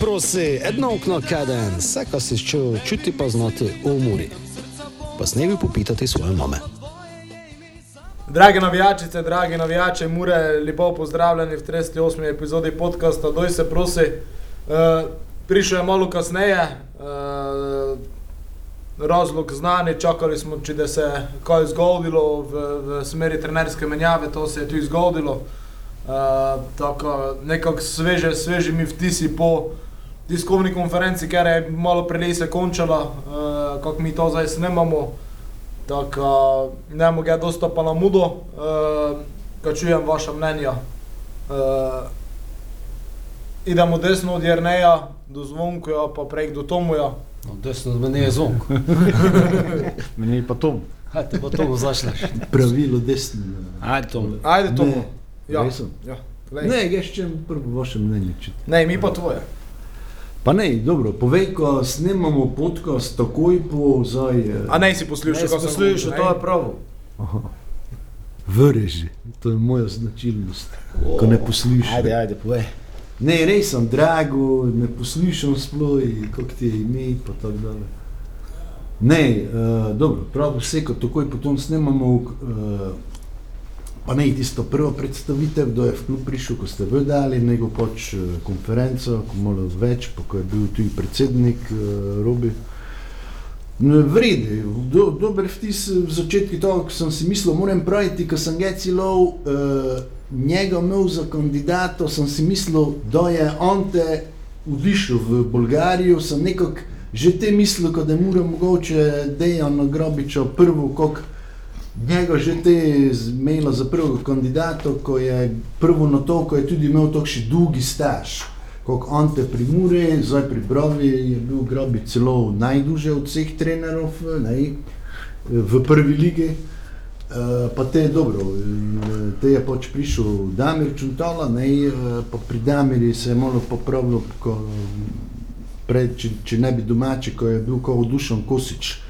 Prosi, edno okno kaden, vse, kar si čutil, čuti pa znati v muri. Pa snevi popitati svoje mame. Drage navijačice, drage navijače, mure, lepo pozdravljeni v 38. epizodi podcasta Doj se prosi. Uh, prišel je malo kasneje, uh, razlog znani, čakali smo, če se je kaj zgodilo v, v smeri trenerske menjave, to se je tudi zgodilo. Uh, tako nekako sveže, sveži mi vtisi po tiskovni konferenci, ker je malo prej se končala, uh, kako mi to zdaj snemamo. Tako ne mogu je dosta pa na mudo, uh, ko čujem vaša mnenja. Uh, idemo desno od Jrneja do Zvonkoja, pa prej do Tomuja. No, desno od mene je zvonk. Meni je pa to Hajde, pa to zašleš. pravilo desno. Ajde, Tom. Ajde, Tomu. Ja, ja. glej. Ne, jaz čem prvo vaše mnenje čuti. ne, mi pa tvoje. Pa ne, dobro, povej, ko snemamo podcast takoj po zdaj. eh, A ne si poslušal, ko sem Poslušaj, to je prav. Aha. Vrži, to je moja značilnost, ko ne poslušam. Ajde, ajde, povej. Ne, res sem drago, ne poslušam sploh, kako ti je ime, pa tako dalje. Ne, uh, dobro, prav vse, ko takoj potom snemamo, uh, ne tisto prvo predstavitev, kdo je v klub prišel, ko ste vedeli, nego pač uh, konferenco, ko malo več, pa ko je bil tudi predsednik uh, Robi. No, Vredi, do, dober vtis v začetku toho, ko sem si mislil, moram praviti, ko sem ga celo uh, njega imel za kandidata, sem si mislil, da je on te odišel v Bolgarijo, sem nekako že te mislil, da je mora mogoče Dejan Grobiča prvo, kako njega že te zmela za prvega kandidata, ko je prvo na to, ko je tudi imel takšen dolgi staž. Kot Ante pri Muri, zdaj pri Brovi je bil Grobi celo najduže od vseh trenerov ne, v prvi ligi. Uh, pa te je dobro, te je pač prišel Damir Čuntala, ne, uh, pa pri Damiri se je malo popravilo, če, če ne bi domači, ko je bil kot Dušan Kosič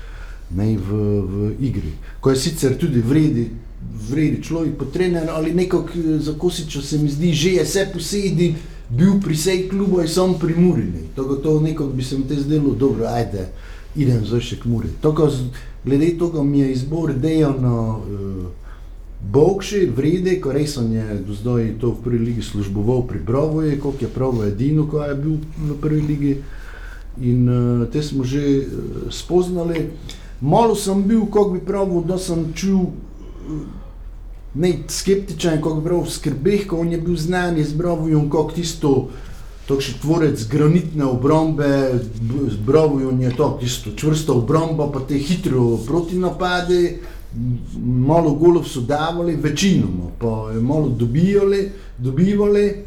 ne, v, v igri. Ko je sicer tudi vredi, vredi človek, pa trener, ali nekako eh, za Kosiča se mi zdi, že je vse posedi, bil pri vsej klubu in sam pri Muri. Ne. Tako to nekako bi se mi te zdelo, dobro, ajde, idem zdaj še k Muri. Tako, z- glede tega mi je izbor dejano uh, Bogši, vrede, ko res on je do zdaj to v prvi ligi služboval pri Brovoje, koliko je pravo edino, ko je bil v prvi ligi. In uh, te smo že uh, spoznali. Malo sem bil, kako bi pravil, da sem čul uh, ne skeptičen, kako bi pravil, skrbeh, ko je bil znan, je zbravil, kako tisto, takšen tvorec granitne obrambe, b- zbravil je to, tisto čvrsto obrambo, pa te hitro protinapade, malo golov so davali, večinoma, pa je malo dobijali, dobivali.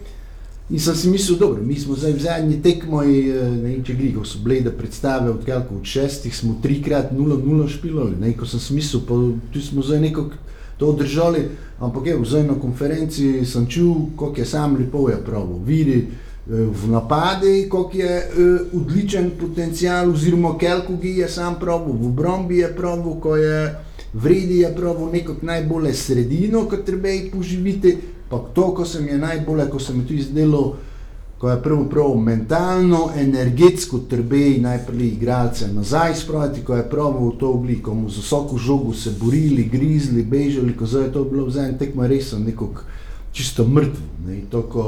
In sem si mislil, dobro, mi smo zdaj v zadnji tekmoji, eh, ne vem, če gliko so bile, da predstave od kelko od šestih, smo trikrat 0-0 špilali, ne, ko sem si mislil, pa tu smo zdaj nekako to držali, ampak je, zdaj na konferenci sem čul, koliko je sam lepo je pravo, vidi eh, v napade, koliko je eh, odličen potencial, oziroma kelko gi je sam pravo, v obrambi je pravo, ko je vredi je pravo nekako najbolje sredino, ko treba jih poživiti, pa to, ko se mi je najbolje, ko se mi tu izdelo, ko je prvo prav mentalno, energetsko trebej najprej igralce nazaj spraviti, ko je pravo v to obliko, mu z vsako žogo se borili, grizli, bežali, ko zdaj je to bilo v zadnjem tekmo res nekako čisto mrtvo. Ne, to, ko,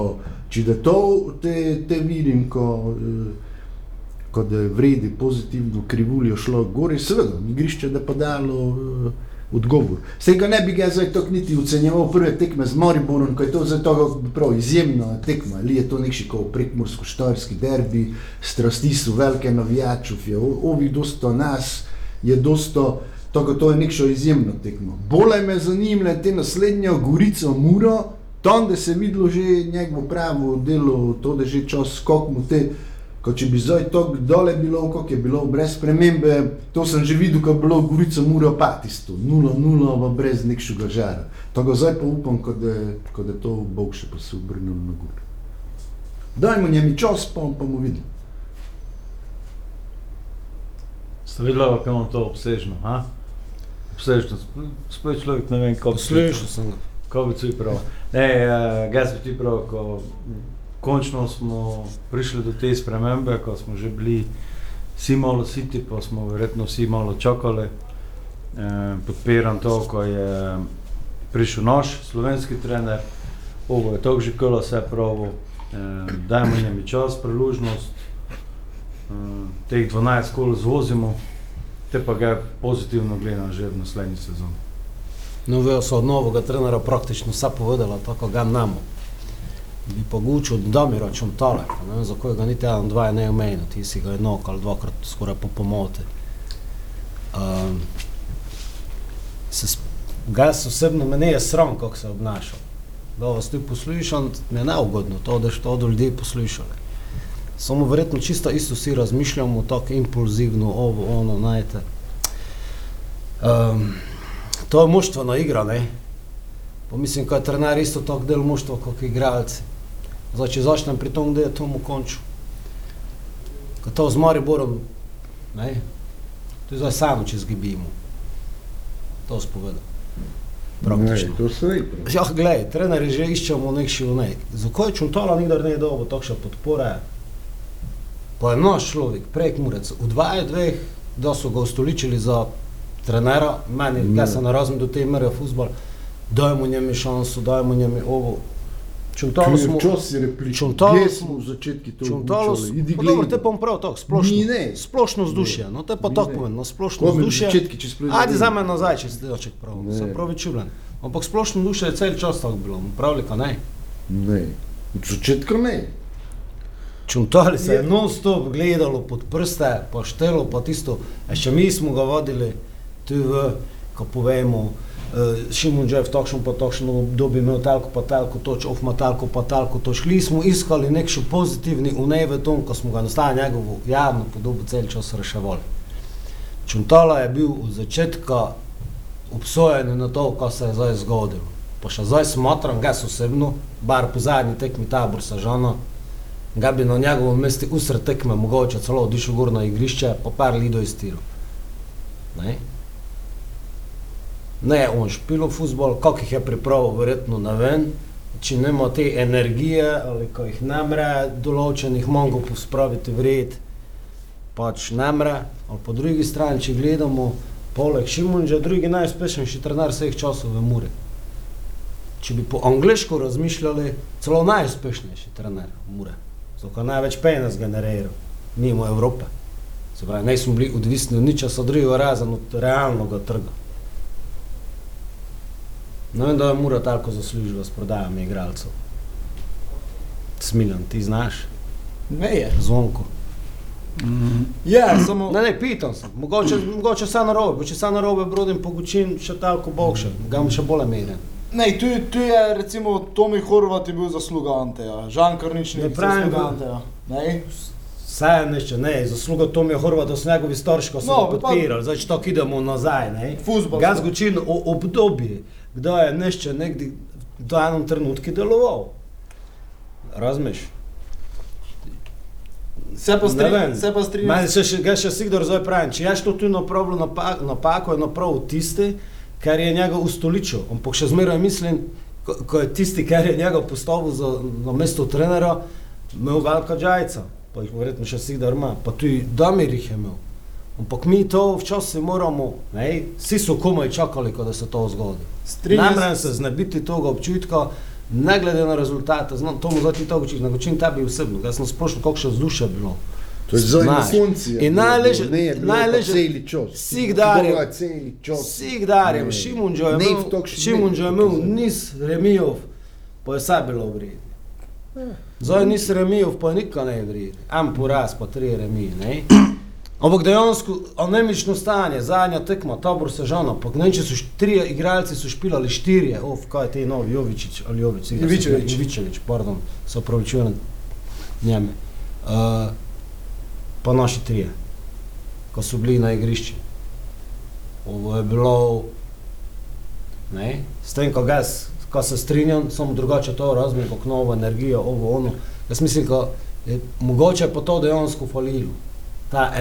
če da to te, te vidim, ko, eh, ko da je vredi pozitivno krivuljo šlo gor, seveda, igrišče da pa dalo eh, odgovor. Vse ga ne bi ga zdaj tako niti ocenjeval prve tekme z Mariborom, ko je to za to prav izjemna tekma, ali je to nekši kot prekmorsko-štajerski derbi, strasti so velike navijačov, je o- ovih dosta nas, je dosta, tako to je nekšo izjemno tekmo. Bolje me zanimlja te naslednje Gorico Muro, tam da se je videlo že njegovo pravo delo, to da že čas skok mu te Ko če bi zdaj to dole bilo, kako je bilo, brez spremembe, to sem že videl, ko je bilo Gorica mura patisto, 0-0, pa brez nekšnega žara. Tako zdaj pa upam, ko da, ko da to Bog še pa se obrnil na gor. Dajmo njemi čas, pa bom pa mu videl. Ste videli, kako je on to obsežno? Ha? Obsežno, sploh človek ne vem, kako Slišal sem ga. Kako bi ti prav? Ne, uh, jaz bi ti prav, ko končno smo prišli do te spremembe, ko smo že bili vsi malo siti, pa smo verjetno vsi malo čakali. Eh, podpiram to, ko je prišel naš slovenski trener, ovo je tako že kolo vse pravo, eh, dajmo njim čas, priložnost, eh, teh 12 kol zvozimo, te pa ga pozitivno gledam že v naslednji sezoni. No, vejo so od novega trenera praktično vse povedala, tako ga namo. Bi pogučil, da mi račun tole, pa ne za kojega niti eden, dva je neomejno, ti si ga enok ali dvakrat skoraj po pomote. Um, se, sp- ga jaz osebno me ne je sram, kako se obnašal. Da vas tu poslušam, mi je neugodno to, da što od ljudi poslušali. Samo verjetno čisto isto si razmišljamo, tako impulzivno, ovo, ono, najte. Um, to je moštvena igra, ne? Pa mislim, ko je trener isto tako del moštva, kot igralci. Zdaj, če začnem pri tom, da je tomu končal. Ko to z Mariborom, ne? To je zdaj samo, če zgibimo. To spovedal. Praktično. Ne, to. Ja, gledaj, trenerji že iščemo nek šilonek. Zakaj Čuntala nikdar ne je dobil takšne podpore? Pa je naš človek, prek Murec, v 2-2, da so ga ustoličili za trenera, meni, Ne. jaz se ne razumem do te mere futbol, dajmo njemu šanso, dajmo njemu ovo. Čuntalo smo, Včasih je replika. Čuntalo smo- v začetku to Čuntalo smo, dobro, te pa prav tako, splošno, Mi ne. splošno vzdušje, no te pa ne. povem, no splošno Ko bi vzdušje. začetki, če sploh Ajde za me nazaj, če si delček prav, Ne. se pravi čulen. Ampak splošno duše je cel čas tako bilo, pravi ka ne. Ne. Od začetka ne. Čuntali se je Je- non-stop gledalo pod prste, pa štelo, pa tisto, a še mi smo ga vodili, tu v, ko povemo, Šimun že v takšnem pa takšnem obdobju imel talko pa talko toč, of ima talko pa talko toč. Šli smo iskali nek še pozitivni unej v tom, ko smo ga nastavili njegovo javno podobo cel čas reševali. Čuntala je bil od začetka obsojen na to, kar se je zdaj zgodilo. Pa še zdaj smatram, ga osebno, bar po zadnji tekmi tabor Sažana, ga bi na njegovem mestu usred tekme mogoče celo odišel gor na igrišče, pa par lido iztiril. Ne? On špilo futbol, kako jih je pripravil, verjetno ne vem. Če nima te energije ali ko jih ne mre določenih mongov pospraviti v red, pač ne mre. Ali po drugi strani, če gledamo, poleg Šimunža, drugi najuspešnejši trener vseh časov v Muri. Če bi po angliško razmišljali, celo najuspešnejši trener Mure. Zato največ penes generiral, mimo Evrope. Se pravi, ne smo bili odvisni od ničesar drugega, razen od realnega trga. Ne vem, da je Mura tako zaslužila s prodajami igralcev. Smiljan, ti znaš, Ne je. zvonko. Je, samo. Ne, ne, pitam se, mogoče, mogoče vse narobe, bo če vse narobe brodim pogučin, še tako boljše, ga bom še bolj meren. Ne, tu, tu je recimo Tomi Horvat je bil zasluga Anteja, Žan Karnič ni pravim, zasluga da- Anteja. Ne? Vse je nešto, ne, zasluga Tomija Horvata so njegovi starši, ko so No, no, pa- podpirali, zdaj če tako idemo nazaj, ne. Fuzbal. Gaz Gučin o obdobje, kdaj je nešto nekdi v enem trenutku deloval. Razumeš? Se pa strinjam, vem. se pa strinjam. Meni se še, ga še sigdor zdaj pravim, če ješ to tu napravil napako, napako je napravil tisti, ker je njega ustoličil. Ampak še zmeraj mislim, ko, ko je tisti, ker je njega postavil za, na mesto trenera, imel velika džajca, pa jih verjetno še sigdor ima, pa tudi Damir jih je imel. Ampak mi to včasih moramo, ne, vsi so komaj čakali, ko da se to zgodi. Strinjam Namreč se znebiti tega občutka, ne glede na rezultate, znam, to mu zdaj ti to učiš, na način tebi osebno, jaz sem splošno, kako še vzdušje bilo. To je zdaj na je In bilo, najleže- Ne je bilo najleže- pa celi čas. Vseh darjev- Bila je imel, Šimunžo je imel niz remijev, pa je vse bilo vredno. Zdaj niz remijev, pa nikaj ne je vredno. En poraz, pa tri remije, ne? Ampak dejansko anemično stanje, zadnja tekma, tabor Sežana, pa ne vem, če so trije igralci so špilali štirje, of, kaj je te novi, Jovičić ali Jović, Jovičević. Jovičević, pardon, se opravičujem njeme. Uh, pa naši trije, ko so bili na igrišču. Ovo je bilo, ne, s tem, ko, jaz, ko se strinjam, samo drugače to razumem, kot novo energijo, ovo ono. Jaz mislim, da je mogoče pa to dejansko falilo. Ta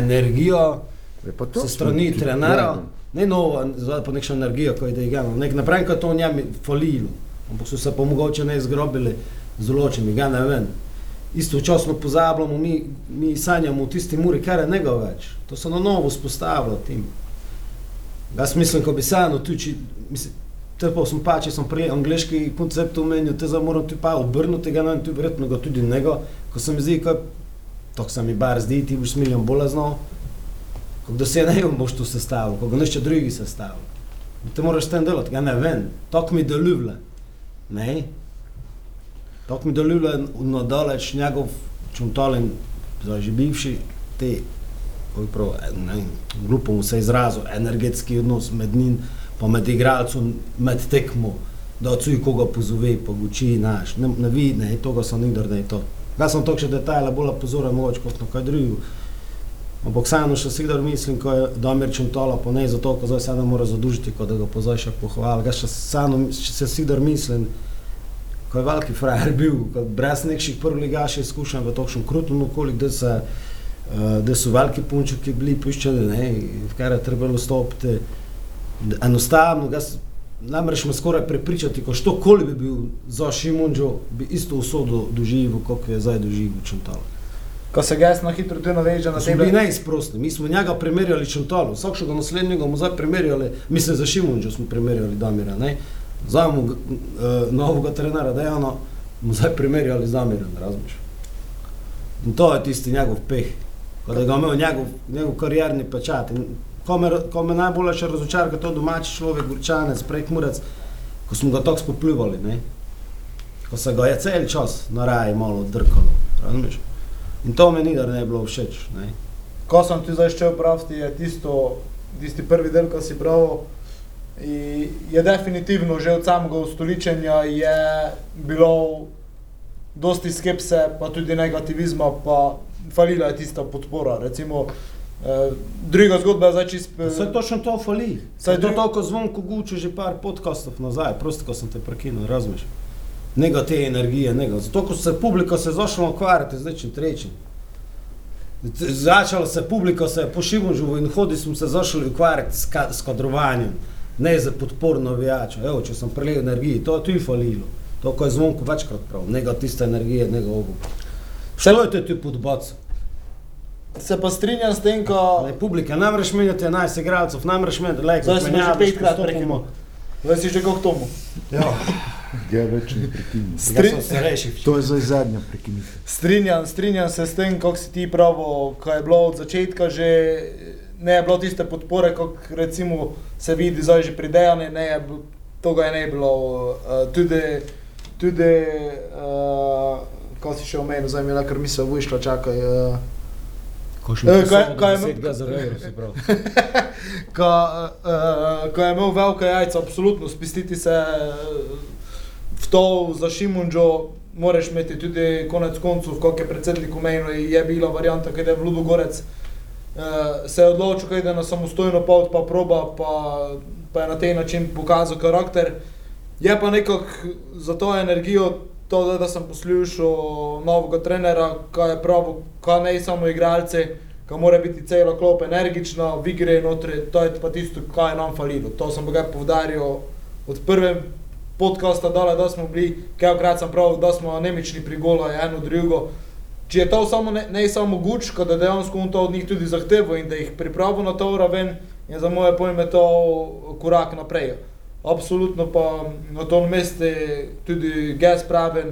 Je sa smo strani trenera, ne nova, zdaj pa nekša energija, ko je da igramo. Nek naprej, ko to njemi falilo, ampak so se pa mogoče ne izgrobili z določenimi, ga ne vem. istočasno pozabljamo, mi, mi sanjamo v tisti muri, kar je njega več. To se na novo spostavlja tim. Jaz mislim, ko bi sanjal tu, če, mislim, te pa sem pa, če sem prej angliški koncept omenil, te zdaj moram tu pa obrnuti ga, no in tu verjetno ga tudi njega, ko se mi zdi, ko, to se mi bar zdi, ti boš znal, ko da se ne boš tu sestavil, ko ga nešte drugi sestavil. Ti moraš s tem delati, ja ne vem, tako mi deluje, ne? Tako mi deluje na daleč njegov čuntolin, zdaj že bivši, te, kako bi prav, ne vem, glupo mu se izrazil, energetski odnos med njim, pa med igralcem, med tekmo, da odsuje koga pozove, pa guči naš, ne, ne vidi, ne, toga sem nikdar ne to. Jaz sem toliko še detajla bolj pozoren, mogoče kot na kaj drugega. Ampak vseeno še sigdar mislim, ko je Damir Čuntola, pa ne zato, ko zdaj se ne mora zadužiti, ko da ga pozaj še pohvali. Jaz še vseeno še se sigdar mislim, ko je veliki frajer bil, brez nekših prvoligaših izkušenj v takšnem krutnem okolju, da se uh, da so veliki punčki bili ne, v kar je trebalo stopiti. Enostavno, namreč me skoraj prepričati, ko što koli bi bil za Šimunđo, bi isto usodo doživel, kot je zdaj doživel Čuntola. Ko se gas na hitro tu naveže na Smo bili tebe. neizprostni, mi smo njega primerjali Čantolu, vsakšega naslednjega mu zdaj primerjali, mislim za Šimunđo smo primerjali Damira, ne? Zdaj mu uh, novega trenera Dejana, mu zdaj primerjali z Damirom, razumeš? In to je tisti njegov peh, ko da ga imel njegov, njegov karierni pečat. In ko me, ko me najbolj še razočara, to domači človek, Gurčanec, prekmurec, ko smo ga tako spopljuvali, ne? Ko se ga je cel čas na raji malo drkalo, razumeš? In to mi nikdar ne bi bilo všeč, ne? Ko sem ti zdaj šel praviti, je tisto, tisti prvi del, ko si i- je definitivno že od samega ustoličenja je bilo dosti skepse, pa tudi negativizma, pa falila je tista podpora. Recimo, eh, druga zgodba je zdaj čist... Vse točno to fali. Saj to dru- toliko zvonko guče že par podcastov nazaj, prosto, ko sem te prekinul, razumeš? Nego te energije, nego. Zato, ko se publika se zašla ukvarjati z nečim trečim. Začala se publika, se je po Šimunžu in hodi smo se zašli ukvarjati s, ka, s kadrovanjem, ne za podpor navijačev. Evo, če sem prelil energiji, to je tu falilo. To, ko je zvonko večkrat prav, nego tiste energije, nego ovo. Šlo je te tu podbac. Se pa strinjam s tem, ko... Ne, publika, ne moreš menjati 11 igralcev, ne moreš menjati, lej, Zdaj smo že petkrat prekinuli. Zdaj si že kot tomu. Ja, ja več ne prekinjam. Stri- Jaz sem starejši. To je zdaj zadnja prekinitev. Strinjam, strinjam se s tem, kako si ti pravo, ko je bilo od začetka že ne je bilo tiste podpore, kot recimo se vidi zdaj že pri dejanju, ne je toga je ne bilo. Uh, tudi, tudi uh, ko si še omenil, zdaj mi je kar misel vyšla, čakaj. Uh, Ko še Eh, ne kaj- kaj, je- je za euro, si prav. ko, uh, ko je imel velike jajca, absolutno spustiti se eh, v to za Šimunžo, moraš imeti tudi konec koncev, kot je predsednik omenil, je bila varianta, kaj je v Ludogorec. Uh, se je odločil, kaj je na samostojno pot, pa proba, pa, pa je na tej način pokazal karakter. Je pa nekako za to energijo, to, da, da sem poslušal novega trenera, kaj je prav, kaj ne samo igralce, kaj mora biti cela klop energična, v igri je notri, to je pa tisto, kaj je nam falilo. To sem ga povdarjal od prve podcasta dole, da smo bili, kajkrat sem prav, da smo nemični pri golo, eno drugo. Če je to samo ne, ne samo gučka, da dejansko on to od njih tudi zahteva in da jih pripravi na to raven, je za moje pojme to korak naprej. Absolutno pa na tom mestu tudi Gas praven,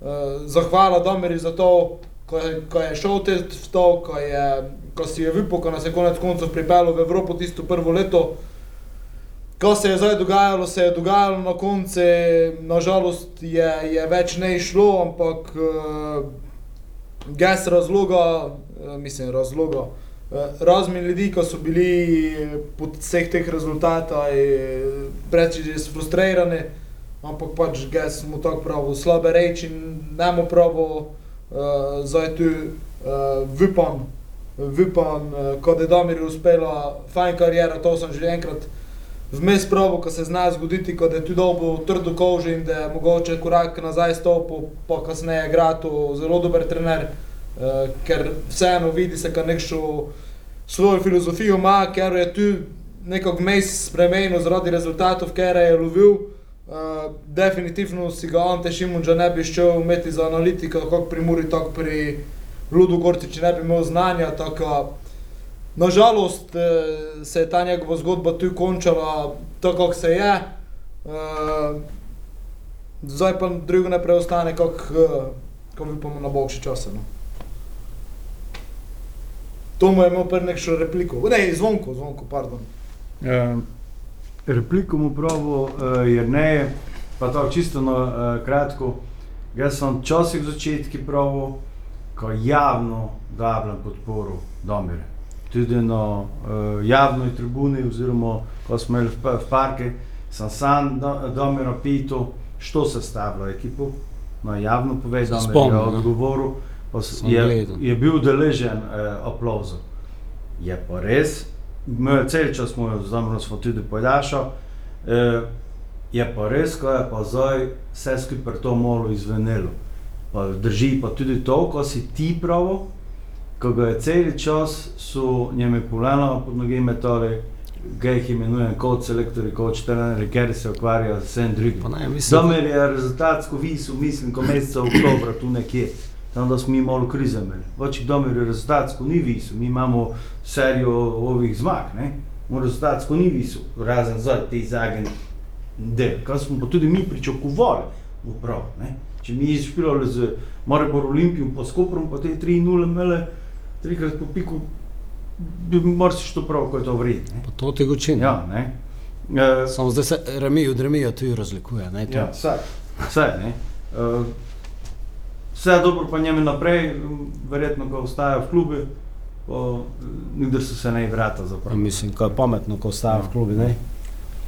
uh, zahvala Domeri za to, ko je, ko je šel te v to, ko, je, ko si je vypol, ko nas je konec koncev pripeljal v Evropo tisto prvo leto. Ko se je zdaj dogajalo, se je dogajalo na koncu, nažalost je, je več ne išlo, ampak uh, gas razloga, uh, mislim razloga, uh, razni ljudi, ki so bili po vseh teh rezultatah preveč frustrirani, ampak pač gas mu tako pravi, slabe reči in ne mu pravi, uh, zdaj tu uh, vypan, vypan, uh, kot je Damir uspela, fajn karijera, to sem že enkrat vmes probo, ko se zna zgoditi, ko je tudi dobil trdo kožo in da je mogoče korak nazaj stopil, pa kasneje igrati zelo dober trener, uh, ker vseeno vidi se, kar nekšo svojo filozofijo ima, ker je tu nekako mes spremenil zaradi rezultatov, ker je lovil. Uh, definitivno si ga Ante Šimunča ne bi šel imeti za analitika, kako pri Muri, tako pri Ludu Gortiči ne bi imel znanja. Tako, nažalost eh, se je ta njegova zgodba tu končala tako, kako se je. Uh, zdaj pa drugo ne preostane, kako uh, ko upamo na boljši čas. No. To mu je imel prvi nekšo repliko. Ne, zvonko, zvonko, pardon. Uh, repliko mu pravo, uh, jer ne, pa to čisto na uh, kratko. Jaz sem včasih v začetki pravo, ko javno davam podporo Domire. Tudi na uh, javni tribuni, oziroma ko smo imeli v, v parke, sem sam do, Domiro pital, što se stavlja ekipo. No, javno povedal, da je odgovoril, je, je bil deležen eh, aplauzov. Je pa res, mi cel čas smo znamo, smo tudi podaljšali. Eh, je pa res, ko je pa zdaj vse skupaj to malo izvenelo. Pa drži pa tudi to, ko si ti pravo, ko ga je cel čas so njeme polena pod noge metali, ga jih imenujem kot selektori, kot trenerji, ker se ukvarjajo z vsem drugim. Domer je rezultatsko visel, mislim, ko meseca oktobra tu nekje. Tam da smo mi malo krize imeli. Oči Domer je rezultatsko ni visel, mi imamo serijo ovih zmag, ne? On rezultatsko ni visel, razen za te zagen del, kar smo pa tudi mi pričakovali v prav, ne? Če mi izšpilali z Maribor Olimpijom pa Skoprom, pa te 3-0 imele, trikrat po piku, bi marsiš to prav, ko je to vredno. pa to ti gočin. Ja, ne? E, Samo zdaj se remi od remija tu razlikuje. Ne, to. Ja, vse. Vse, ne. Uh, vse je dobro pa njemu naprej, verjetno ko ostaja v eh, nikdar so se ne vrata Ja, zaprli. Mislim, ko je pametno, ko ostaja v klubi. Ne?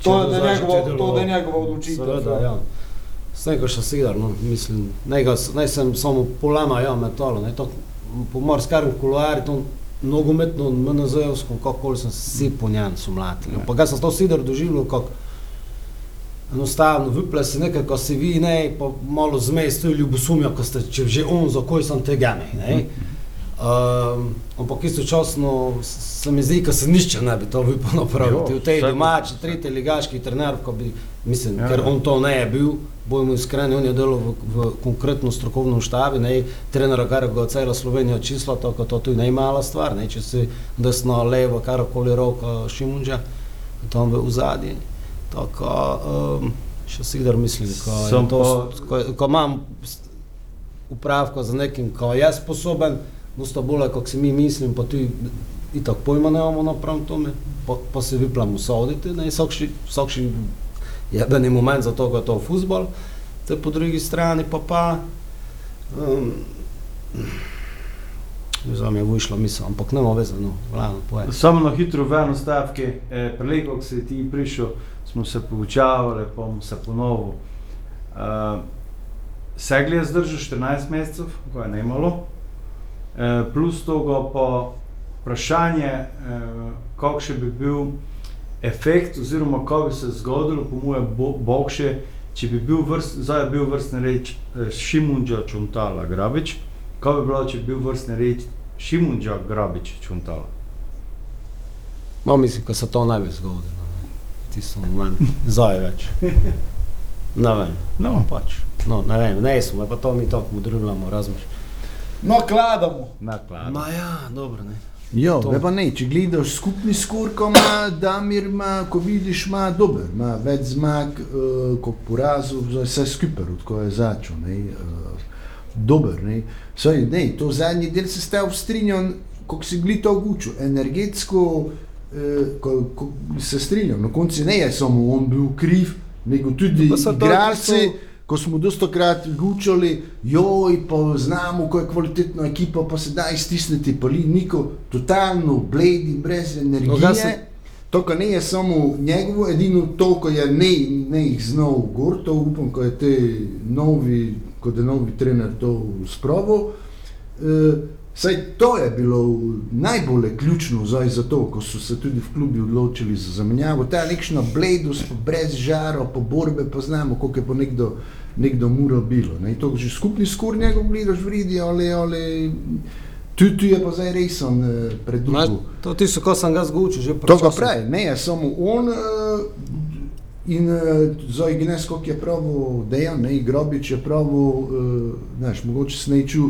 To je da dozače, njegova- to da je njegova odločitev, Seveda, ja. ja. Zdaj, ko še sidar, no, mislim, ne, ga, ne sem samo polema, ja, metalo, ne, to po morskarem kuloari, to nogometno, MNZ-evsko, kako sem vsi po njem so mlatili. Ja. Pa ga sem to sidar doživljal, kako enostavno, vyple si nekaj, ko si vi, ne, pa malo zmej, stoji ljubosumja, ko ste, če že on, za koj sem tega, ne, ne. Um, ampak istočasno se mi zdi, da se nišče ne bi to vypal napraviti. Jo, V tej domači, tretji ligaški trener, ko bi, mislim, Ja, ker ja. on to ne je bil, bojmo iskreni, on je delal v, v konkretno strokovnem štabi, ne, trenera, kar ga je cela Slovenija čisla, to tudi ne je mala stvar, ne, če si desno, levo, karkoli roko Šimunža, tam v zadnji. Tako, um, še sigar mislim, ko, je Sem to, pa- ko, ko imam upravko za nekim, ko je sposoben, dosta bolje, kot si mi mislim, pa tudi itak pojma nemamo napram tome, pa, pa se vyplamo soditi, ne, vsakši, vsakši jebeni moment za to, ko je to futbol, te po drugi strani pa pa, um, ne znam, je vyšlo misel, ampak nema veze, no, glavno, poje. Samo na hitro v eno stavke, eh, prelej, ko si ti prišel, smo se poučavali, pa bomo se ponovil. Uh, Segli je zdržal 14 mesecev, ko je ne malo, eh, plus toga pa vprašanje, eh, kakšen bi bil efekt, oziroma kaj bi se zgodilo, po mojem, bo, bogše, če bi bil vrst, zdaj je bil vrstni reč Šimunđa Čuntala Grabič, kaj bi bilo, če bi bil vrstni reč Šimunđa Grabič Čuntala? No, mislim, da se to ne bi zgodilo. Tisto moment, zdaj več. Ne vem, No, pač. No, ne vem, ne smo, pa to mi tako modrujemo, razumeš. No, kladamo. naklad. Ma ja, dobro, ne. Ja, To. ne pa ne, če gledaš skupni skor, ko ima Damir, ima, ko vidiš, ima dober, ima več zmag uh, kot porazov, za vse skupaj, od ko je začel. Ne, uh, dober, ne. Saj, ne, to zadnji del se ste strinjal, kako si gli to gučil, energetsko, uh, ko, ko se strinjam, na koncu ne je samo on bil kriv, nego tudi to igralci. tisto- Ko smo dosta krat gučali, joj, pa znamo, ko je kvalitetna ekipa, pa se da iztisniti, pa li niko, totalno bledi, brez No, energije. se- To, kar ne je samo njegovo, edino to, ko je ne, ne jih znal gor, to upam, ko je te novi, kot je novi trener to sproval. Uh, Saj to je bilo najbolj ključno zdaj za to, ko so se tudi v klubi odločili za zamenjavo. Ta nekšna bledost, brez žara, pa borbe, pa znamo, koliko je pa nekdo, nekdo mura bilo. Ne. To že skupni skor njegov gledaš vridi, ali, ali tu, tu je pa zdaj resen eh, Ma, predolgo. to tisto, ko sem ga zgučil, že To pa časom. pravi, ne je samo on, uh, In uh, za Ignes, kot je pravil Dejan, ne, Grobič je pravil, uh, znaš, mogoče se neču,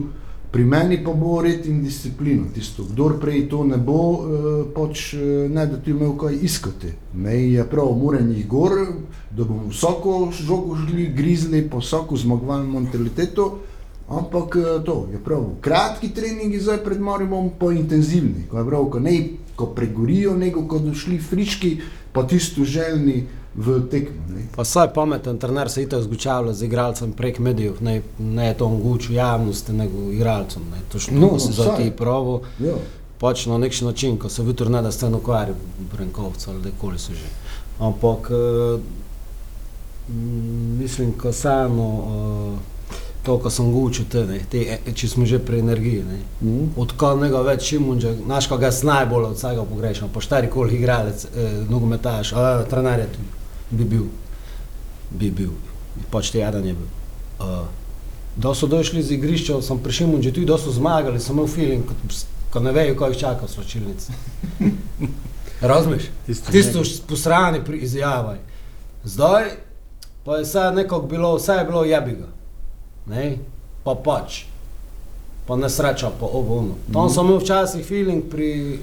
pri meni pa bo red in disciplino. Tisto, kdor prej to ne bo, uh, pač uh, ne da ti imel kaj iskati. Ne, je prav, moram jih gor, da bomo vsako žogo žili, grizli, po vsako zmagovalno mentaliteto, ampak uh, to je prav. Kratki treningi zdaj pred morim, pa intenzivni, ko je prav, ko ne, ko pregorijo, nego ko došli friški, pa tisto željni v tekmo. ne. Pa saj pameten trener se itak zgučavlja z igralcem prek medijev, ne, ne je to omogočil javnosti, nego igralcem. Ne. To što No, si za ti pravo, Ja. pač na nek način, ko se vitr ne da ste ukvarjali, Brenkovca ali kdekoli so že. Ampak eh, mislim, ko samo eh, to, ko sem gučil, te, ne, te, e, če smo že pri energiji. Ne. Mhm. Odkot njega več Šimunđa, znaš, ko ga najbolj od vsega pogrešam, po štari koli igralec, eh, nogometaš, a trener je tudi, bi bil, bi bil, pač te jadan je bil. Uh, da so došli z igrišča, sem pri Šimunđu tudi, da so zmagali, sem imel feeling, kot, ko ne vejo, ko jih čaka v slačilnici. Razumeš? Tisto Tisto posrani pri izjavaj. Zdaj pa je vse nekako bilo, vse je bilo jebiga. Ne? Pa pač. Pa nesreča, pa ovo ono. Tam Mhm. sem imel včasih feeling pri,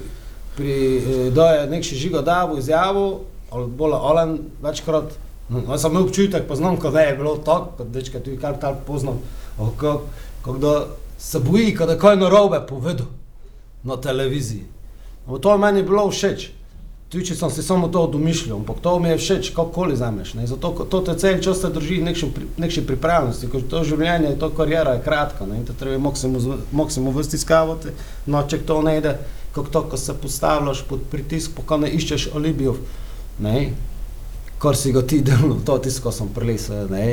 pri eh, da je nek še žigo davo izjavo, ali bolj Alan večkrat. No, sem imel občutek, poznam, ko da je bilo tako, kot dečka tudi kar tako poznam, kako, da se boji, ko da kaj narobe povedal na televiziji. Ampak to je meni bilo všeč. Tudi če sem si samo to domišljal, ampak to mi je všeč, kakorkoli zameš. Zato to te cel čas drži nekšni pripravljenosti, ker to življenje, to karijera je kratka ne? in te treba maksimum vrsti skavati, no če to ne ide, kako to, ko se postavljaš pod pritisk, pa ko ne iščeš alibijev, ne? kar si ga ti delno, to tisto, ko sem prilesel, ne?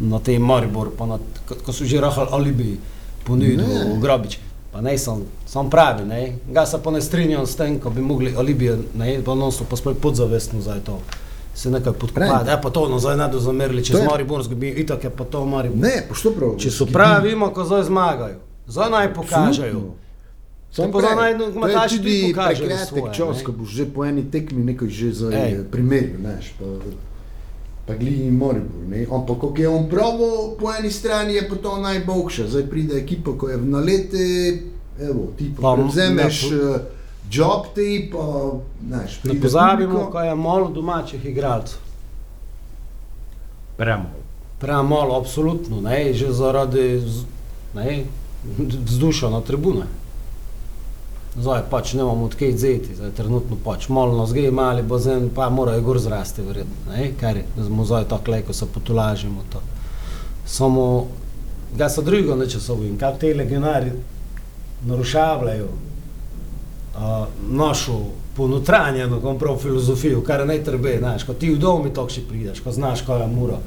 na tem Mariboru, pa na, ko, so že rahali alibiji, Ne. ponudil Grobič. Pa ne, sem, sem pravi, ne. Ga se pa ne strinjam s tem, ko bi mogli alibije, ne, pa non so pa sploh podzavestno za to. Se nekaj podkopati, Pravi. ja pa to, zdaj ne do zamerili, če je- Maribor zgubi, itak je pa to Maribor. Ne, pa što prav? Če so pravi, vemo, ko zdaj zmagajo. Zdaj naj pokažejo. Sam to je nogometaši tudi prekratek svoje, čas, ne. ko boš že po eni tekmi nekaj že za Ej. primerjal, znaš, pa, pa glini Moribor, ne, ampak ko je on pravo, po eni strani je pa to najboljše, zdaj pride ekipa, ko je v nalete, evo, ti pa Pa, prevzemeš ne, uh, job ti, pa, znaš, Ne pride pozabimo, ko je malo domačih igralcev. Premalo. Premalo, absolutno, ne, že zaradi z- ne, vzdušja na tribune. Zdaj pač ne imamo odkej vzeti, zdaj trenutno pač malo nas gre, mali bazen, pa morajo gor zrasti verjetno, ne, kar je, smo zdaj tako leko se potulažimo to. Samo, ga se drugo neče so in kako te legionari narušavljajo uh, našo ponotranjeno, kom prav filozofijo, kar ne trbe, znaš, ko ti v domu tako še prideš, ko znaš, kaj je mura.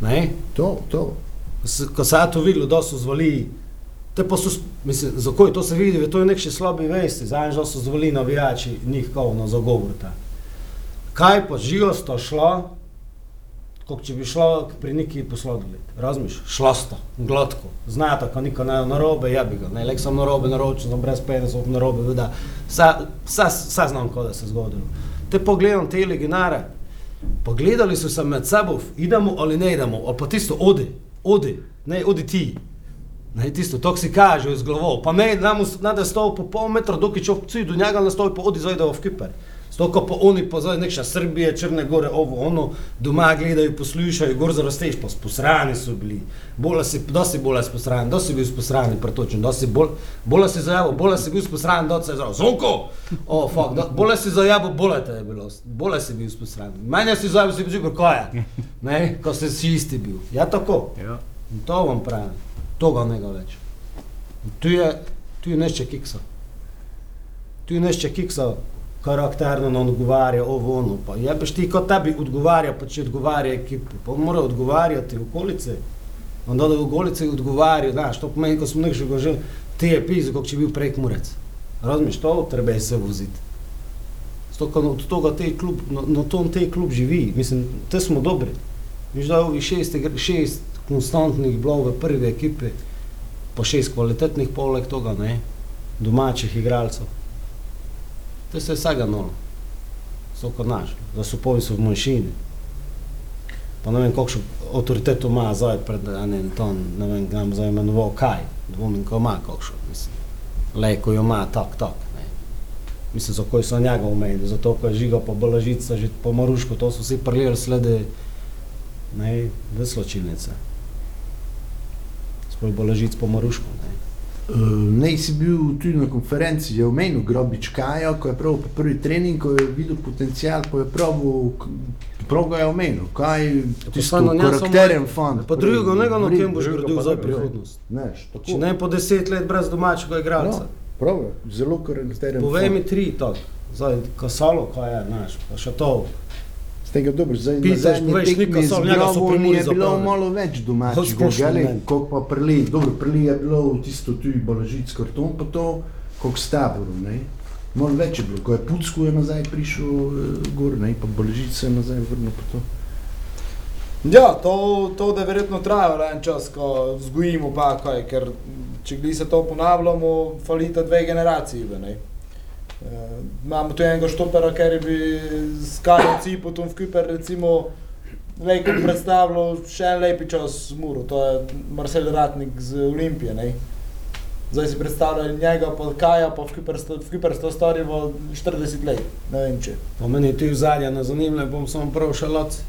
Ne? To, to. Ko se je to videlo, da so zvali, te pa so, mislim, zakaj to se vidi, to je nek še slabi vesti, zadnjič, da so zvali navijači njih kao na zagovor. Kaj pa živo sta šla, kot če bi šla k- pri neki poslodovi, razmiš, šla sta, gladko, znata, ko niko ne narobe, jebi ga, ne, lek sem narobe naročen, sem brez 50 narobe, veda, vse znam, kaj da se zgodilo. Te pogledam te legenare, Pogledali so se med sabo, idemo ali ne idemo, ali pa tisto, odi, odi, ne, odi ti. Ne, tisto, to si kaže z glavo, pa ne, nam nada stov po pol metra, dokaj če vci do njega nastoji, pa odi zajde v Kiper. Stoko pa oni pa zdaj nekša Srbije, Črne gore, ovo, ono, doma gledajo, poslušajo, gor zarasteš, pa sposrani so bili. Bolj si, dosti bolj sposrani, dosti bil sposrani, pretočen, dosti bolj, bolj si zajavo, bolj si bil sposrani, dosti je zajavo, zonko! O, oh, fuck, do, bolj si zajavo, bolj te je bilo, bolj si bil sposrani. Meni si zajavo, si bil koja, ne, ko si si isti bil. Ja, tako. Ja. To vam pravim, toga njega več. Tu je, tu je nešče kiksa. Tu je nešče kiksa, karakterno ne odgovarja, ovo ono. Pa jebeš ti, ko tebi odgovarja, pa če odgovarja ekipi, pa mora odgovarjati v okolici. Onda da v okolici odgovarja, znaš, to pomeni, ko smo nekaj že te epize, kot če bi bil prek murec. Razumeš, to treba je se voziti. Stoka od toga te klub, na, na tom te klub živi, mislim, te smo dobri. Viš da ovih šest, šest konstantnih bilo v prvi ekipi, pa šest kvalitetnih poleg toga, ne, domačih igralcev. To se je vsega nolo. so kot naš, da so povi so v manjšini. Pa ne vem, kakšno avtoriteto ima zdaj pred enim ton, ne vem, ga nam zdaj imenoval kaj, dvomim, ko ima kakšno, mislim. Le, ko jo ima, tak, tak. Mislim, za koji so njega umeli, zato, ko je žiga po Balažica, že po Marušku, to so vsi prljali slede, ne, v sločilnice. Sploh Balažic po Marušku, ne. Uh, ne, si bil tudi na konferenci, je omenil Grobič Kajo, ko je prav po prvi trening, ko je videl potencial, ko je pravil, prav ga je omenil, kaj tisto stvarno ne samo- karakteren fant. Pa drugega, ne ga na kem boš gradil za prihodnost. Ne, tako. Če ne po deset let brez domačega igralca. No, prav je, zelo karakteren Povej fant. mi tri, tako. Zdaj, kasalo, kaj je, znaš, pa še to. Tega dobro, zdaj Pitaš, na zadnji tekmi z Muri je bilo malo več domačih, koliko pa prili, dobro, prili je bilo tisto tudi Balažic karton, pa to, koliko s taborom, ne. Malo več je bilo, ko je Pucku je nazaj prišel eh, gor, ne, pa Balažic se je nazaj vrnil, pa to. Ja, to, to da je verjetno trajalo en čas, ko vzgojimo pa kaj, ker če gli se to ponavljamo, falita dve generaciji. Ne? E, imamo tu enega štopera, ker bi s Kajo Cipo, tu v Kuper recimo Lejko predstavljal še en lepi čas z Muro, to je Marcel Ratnik z Olimpije. Ne? Zdaj si predstavljaj njega, pa Kaja, pa v Kuper sto- v sto starivo 40 let, ne vem če. Pa meni ti v zadnje ne zanimljivo, bom samo prav lac.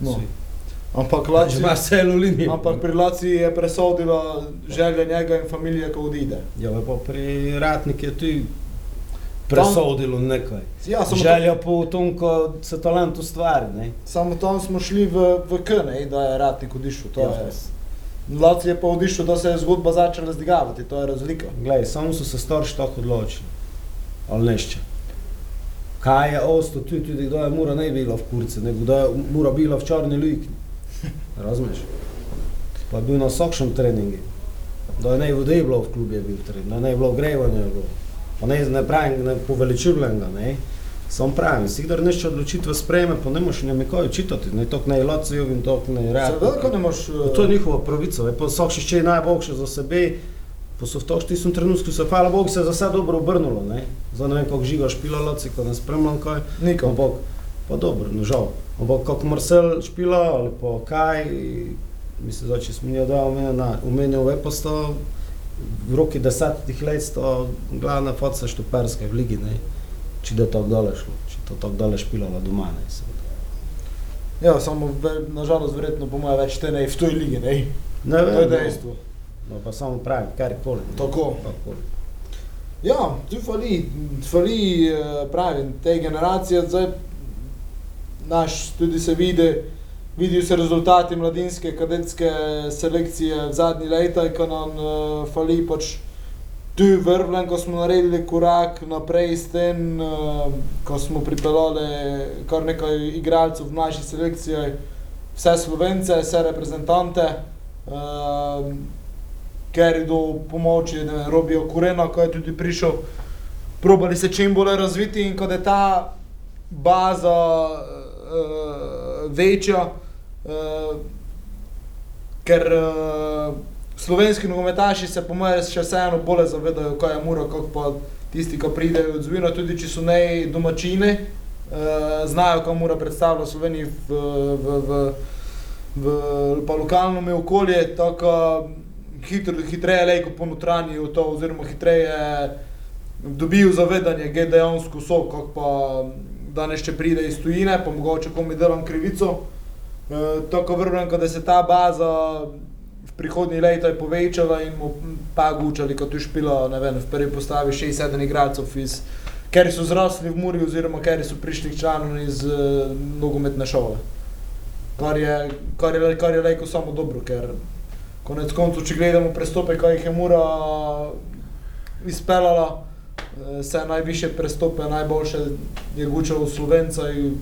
No. Ampak Laci, ampak pri Laci je presodila želja njega in familije, ko odide. Ja, pa pri Ratnik je tudi presodilo nekaj. Ja, Želja po tom, ko se talent ustvari, ne. samo tam smo šli v, v K, ne, da je Ratnik odišel. Ja. je. Laci je pa odišel, da se je zgodba začela zdigavati, to je razlika. Glej, samo so se starši tako odločili. Ali nešče. Kaj je ostalo tudi, tudi kdo je mora ne bila v kurci, nego kdo je mora bila v črni luknji. Razumeš? Pa je bil na vsakšnem treningu. Da je ne vode bilo v klubu je bil trening, da ne bilo grevanja je bilo. Pa ne, ne pravim, ne poveličujem ga, ne. Sam pravim, si kdor nešče odločitve sprejme, pa ne moš njemu kaj čitati, ne tok ne Lacijev in tok ne Ratnik. Seveda, ko ne moš... Pa To je njihova pravica, ve, pa vsak še je najboljše za sebe, pa so v toš tistem trenutku se, hvala Bogu, se je za vse dobro obrnulo, ne. Zdaj ne vem, kako žiga špila Laci, ko ne spremljam kaj, Niko. ampak, pa dobro, no žal. Ampak kako Marcel špila ali pa kaj, mislim, da če smo njega dal umenil, ve pa sto v roki desetih let sto glavna faca štoperske v ligi, ne. Če da tako dale šlo, če to tako dale špilala doma, ne. seveda. Ja, samo nažalost verjetno po moje več te ne v toj ligi, ne. Ne To je vem, no. dejstvo. No, pa samo pravim, karkoli. ne. Tako. Karkoli. Ja, tu fali, fali eh, pravim, te generacije, zdaj naš tudi se vidi, vidijo se rezultati mladinske kadetske selekcije v zadnji leta, ko nam uh, fali pač tu vrvlen, ko smo naredili korak naprej s tem, uh, ko smo pripeljali kar nekaj igralcev v naši selekciji, vse Slovence, vse reprezentante. Uh, ker je do pomoči ne vem, Robija Kurena, ko je tudi prišel, probali se čim bolj razviti in ko je ta baza uh, večja, uh, ker uh, slovenski nogometaši se po mojem še vseeno bolje zavedajo, kaj je mura, kot pa tisti, ki pridejo od zvina, tudi če so ne domačine, uh, znajo, kam mora predstavljati Sloveniji v, v, v, v pa lokalno mi okolje, tako hitro, hitreje lejko ponotranijo to, oziroma hitreje dobijo zavedanje, da dejansko so, kako pa danes še pride iz tujine, pa mogoče komi delam krivico. Tako vrnem, da se ta baza v prihodnji leta je povečala in mu pa gučali, kot je špila, ne vem, v prvi postavi 6-7 igralcev iz, ker so zrasli v Muri oziroma ker so prišli članov iz uh, nogometne šole. Kar je, kar je, kar je lejko samo dobro, ker konec koncev, če gledamo prestope, kaj jih je Mura izpeljala, eh, vse najviše prestope, najboljše je gučalo Slovenca in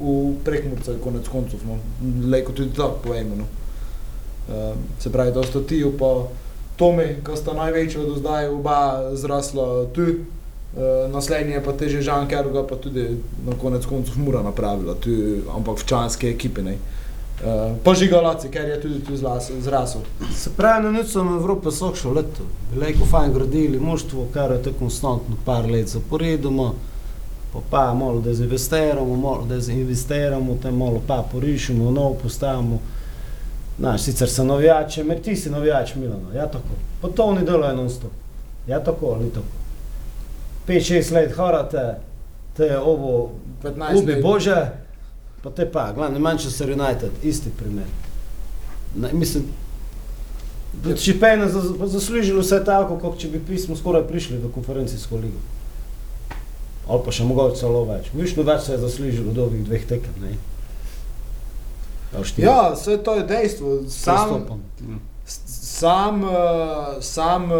v Prekmurca, konec koncev, no. lejko tudi tako povemo. No. Uh, se pravi, da sta Tiju pa Tomi, ki sta največja do zdaj, oba zrasla tu, uh, naslednji je pa teže Žan Keruga, pa tudi na konec koncev Mura napravila, tu, ampak v članske ekipe. Ne. Uh, pa žigalaci, ker je tudi tu zrasel. Se pravi, na nič sem Evrope sokšel leto. Lejko fajn gradili moštvo, kar je tako konstantno par let zaporedoma. Pa pa malo dezinvestiramo, malo dezinvestiramo, te malo pa porišemo, novo postavimo. Znaš, sicer so navijači, mer ti si navijač Milana, ja tako. Pa to oni delajo non stop. Ja tako, ali tako. 5-6 let harate, te ovo 15 ubi let. Bože, pa te pa, glavno, Manchester United, isti primer. Ne, mislim, pa je zaslužilo vse tako, kot če bi pismo skoraj prišli v konferencijsko ligo. Ali pa še mogoče celo več. Višno več se je zaslužilo do ovih dveh tekem, ne? Ja, vse to je dejstvo. Sam, Prestopom. sam, eh, sam, eh,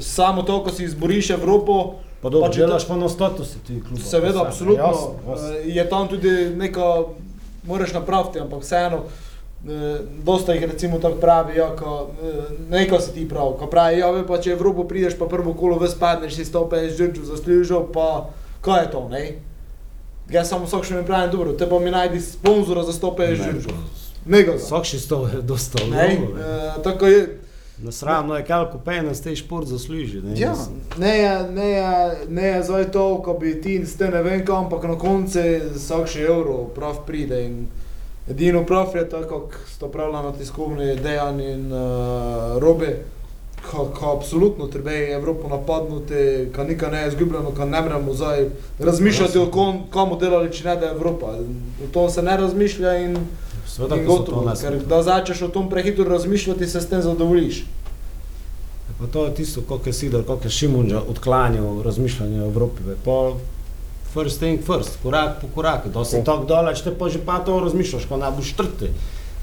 samo to, ko si izboriš Evropo, Pa dobro, Pa če delaš pa na statusu ti kluba. seveda, absolutno, jasno, jasno. eh, je tam tudi neko, moraš napraviti, ampak vseeno, eh, dosta jih recimo tako pravi, ja, ko, eh, neko si ti prav, ko pravi, ja, ve, pa če v Evropo prideš, pa prvo kolo ves padneš, si 150 žrtev zaslužil, pa kaj je to, ne? Jaz samo vsak še mi pravim, dobro, te pa mi najdi sponzora za 150 Ne, žrtev. Nego. Vsak še sto je dosta Ne, dobro. eh, tako je. Nasramno je, kako pejna ste šport zasluži. Ne, Ja, ne je, ne je, ne je zdaj to, ko bi ti ste ne vem kam, ampak na koncu vsak še evro prav pride in edino prav je tako, kot sta pravila na tiskovni dejan in uh, robe, ko, ko absolutno treba je Evropo napadnuti, ko nikaj ne je izgubljeno, ko ne moremo zdaj razmišljati o kom, komu delali, če ne da Evropa. O tom se ne razmišlja in, Seveda, in to gotovo, ker da začneš o tom prehitro razmišljati, se s tem zadovoljiš. Pa to je tisto, kako je Sidor, kako je Šimunža odklanjal razmišljanje o Evropi. Pa first thing first, korak po koraku. Da si tako daleč, te pa že pa to razmišljaš, ko ne boš trti.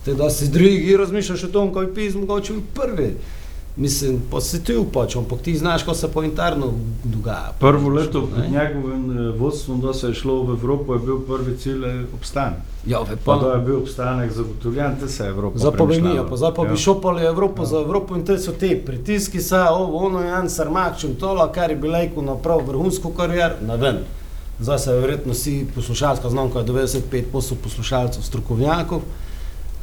Te da si drugi razmišljaš o tom, ko je pismo, mogoče bi prvi. Mislim, pa si ti upač, ampak ti znaš, ko se po interno dogaja. Prvo leto pod njegovim eh, vodstvom, da se je šlo v Evropo, je bil prvi cilj eh, obstanek. Ja, Pa da je bil obstanek zagotovljen, te se je Evropa pa mi, premišljala. pa zdaj pa bi Ja. šopali Evropo Ja. za Evropo in te so te pritiski, se ovo, ono, en sarmakčem, tola, kar je bil lejko naprav vrhunsko karier, ne vem. Zdaj se verjetno vsi poslušalska znamka, 95% poslušalcev, strokovnjakov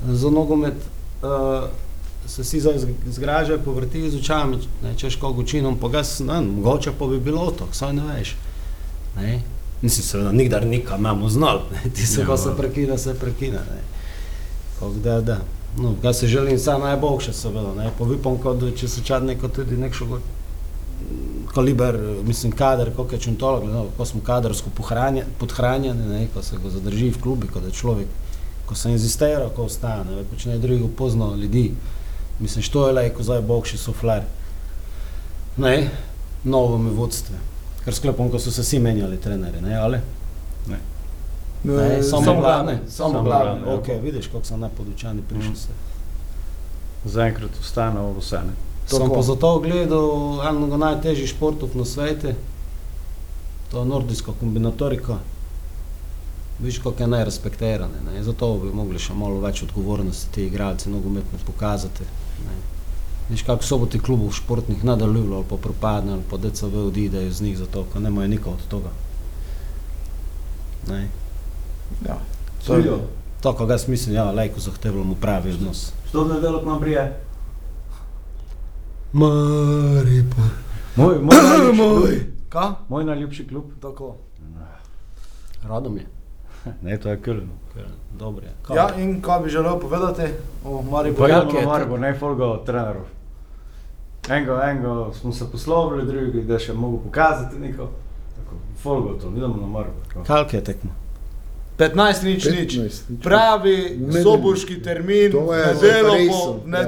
za nogomet, uh, se vsi zdaj zg- zgražajo, povrtijo z očami, ne, češ koga učinom, pa ga ne, mogoče pa bi bilo to, saj ne veš. Ne. Mislim, seveda, nikdar nikam imamo znal, ne. ti se, Ja, ko se prekine, se prekine. Ne. Kako da, da. No, ga se želim vse najboljše, seveda. Ne. Pa upam, kot da če se čad neko tudi nekšo kaliber, mislim, kader, kako je čuntolo, no, ko smo kadersko pohranje- podhranjeni, ne, ko se ga zadrži v klubi, ko da človek, ko se inzistira, ko ostane, ne, počne drugo pozno ljudi. Mislim, što je lajko zdaj boljši sufler. Ne, novo mi vodstve. Ker sklepam, ko so se vsi menjali trenerji, ne, ali? Ne, samo samo glavne, samo glavne, glavne. ja. Ok, vidiš, kako so nepodučani prišli Mhm. se. Zaenkrat ostane ovo vse. ne. Sem Tako. pa zato gledal enega najtežjih športov na svetu, to je nordijska kombinatorika. Viš, kako je najrespektirane. Ne? Zato bi mogli še malo več odgovornosti ti igralci nogometno pokazati. Ne? Viš, kako so bo ti klubov športnih nadaljujali ali pa propadne ali pa DCV odidejo z njih zato, ker nemajo nikoli od toga. Ne? Ja. To je to, kar jaz mislim, ja, lajko zahtevamo pravi odnos. Što v nedeljo k nam prije? Maripor. Moj, moj, najljubši. Kaj? moj najljubši klub. Tako. Radom je. Ne, to je Köln. Je. Kaj? Ja, in kaj bi želel povedati o Mariboru? ja, Velike je na to. Maribor, ne folgo trenerov. Enega, enega smo se poslovili, drugi, da še mogu pokazati neko. Tako, folgo to, idemo na Maribor. Kalke je tekmo. 15 nič nič. 15 nič. Pravi Ne, soboški termin, to je nedelo po, resno, ja.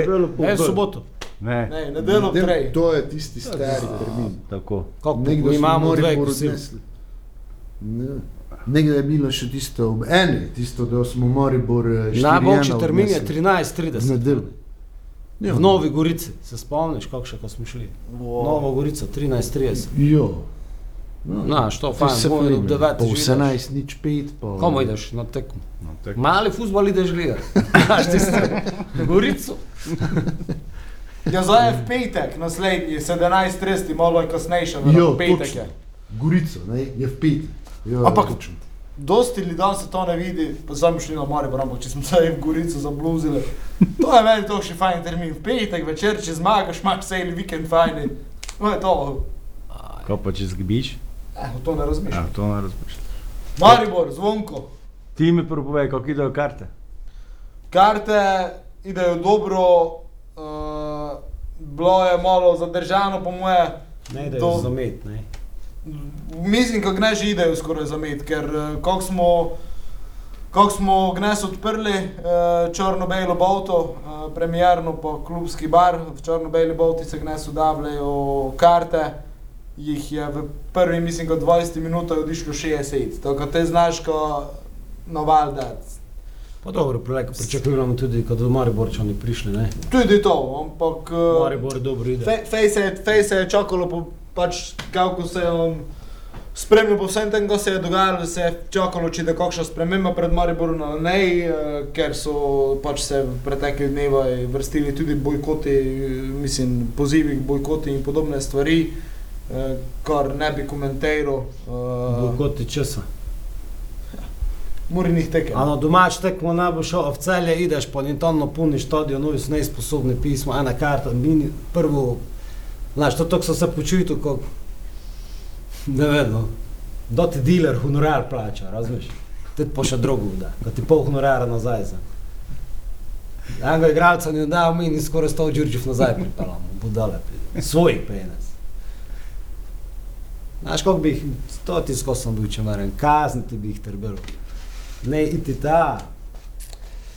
nedelo po. Ne, v soboto. Ne, Ne, nedelo Ne, prej. To je tisti stari termin. tako. Kako Nekdo imamo dve Maribor kosili. odnesli. Ne. Nekdo je bilo še tisto ob eni, tisto, da smo Maribor eh, 4:1 Najboljši termin je odnesli. 13.30. V nedeljo. Ja. V Novi Gorici, se spomniš, kako še ko smo šli? Nova Gorica, 13.30. Jo. No, Znaš, to fajn, se bojo do devete Po že ideš. 18 nič 5 pa. Komu ideš na tekmo? No, tak. Mali futbol ideš gledati. Znaš ti ste? Gorico. Ja, zdaj je v petek, naslednji, 17.30, malo je kasnejše, Jo, v petek je. Gorico, ne, je v petek. Jo, Ampak-. Dosti ljudi danes se to ne vidi, pa zdaj smo šli na Maribor, ampak če smo se v Gorico zabluzili, to je meni to še fajn termin. V petek večer, če zmagaš, imaš cel vikend fajn. To je to. Kaj pa če zgibiš? Eh, o to ne razmišljam. Ja, to ne razmišljam. Maribor, zvonko. Ti mi prvo povej, kako idejo karte. Karte idejo dobro, uh, bilo je malo zadržano, po moje. Ne, da je zamet, ne. Mislim, kako ne že idejo skoraj zamet, ker eh, kako smo, kako smo gnes odprli uh, črno-belo bolto, uh, premjerno po klubski bar, v črno-beli bolti se gnes udabljajo karte. Jih je v prvi, mislim, kot 20 minutah odišlo 60, tako te znaš, ko naval dati. Pa dobro, preleko pričakujemo tudi, ko do Mariborčani prišli, ne. Tudi to, ampak uh, Maribor dobro ide. Fej- Fej se, je- je čakalo, po, pač kako se je on spremljal po vsem tem, ko se je dogajalo, se je čakalo, če da kakšna sprememba pred Mariborom ali ne, eh, ker so pač se v preteklih dnevih vrstili tudi bojkoti, eh, mislim, pozivi k bojkoti in podobne stvari, eh, kar ne bi komentiral. Uh, Kot ti česa. Murinih tekem. A na domač tekmo ne bo šel, a v celje ideš, pa ni tam napolni stadion, novi so neizposobni pismo, ena karta, mini, prvo, znaš, to tako so se počutil, kot, ne vem, no, da ti dealer honorar plača, razumeš? Ti pa še drugo da, ko ti pol honorara nazaj za. Enega igralca ni dal, mi ni skoraj 100 Đurđev nazaj pripeljamo, budale, svoj penez. Znaš, kako bi jih, to ti skozi sem bil, če meren, kazniti bi jih trbelo. Ne iti ta,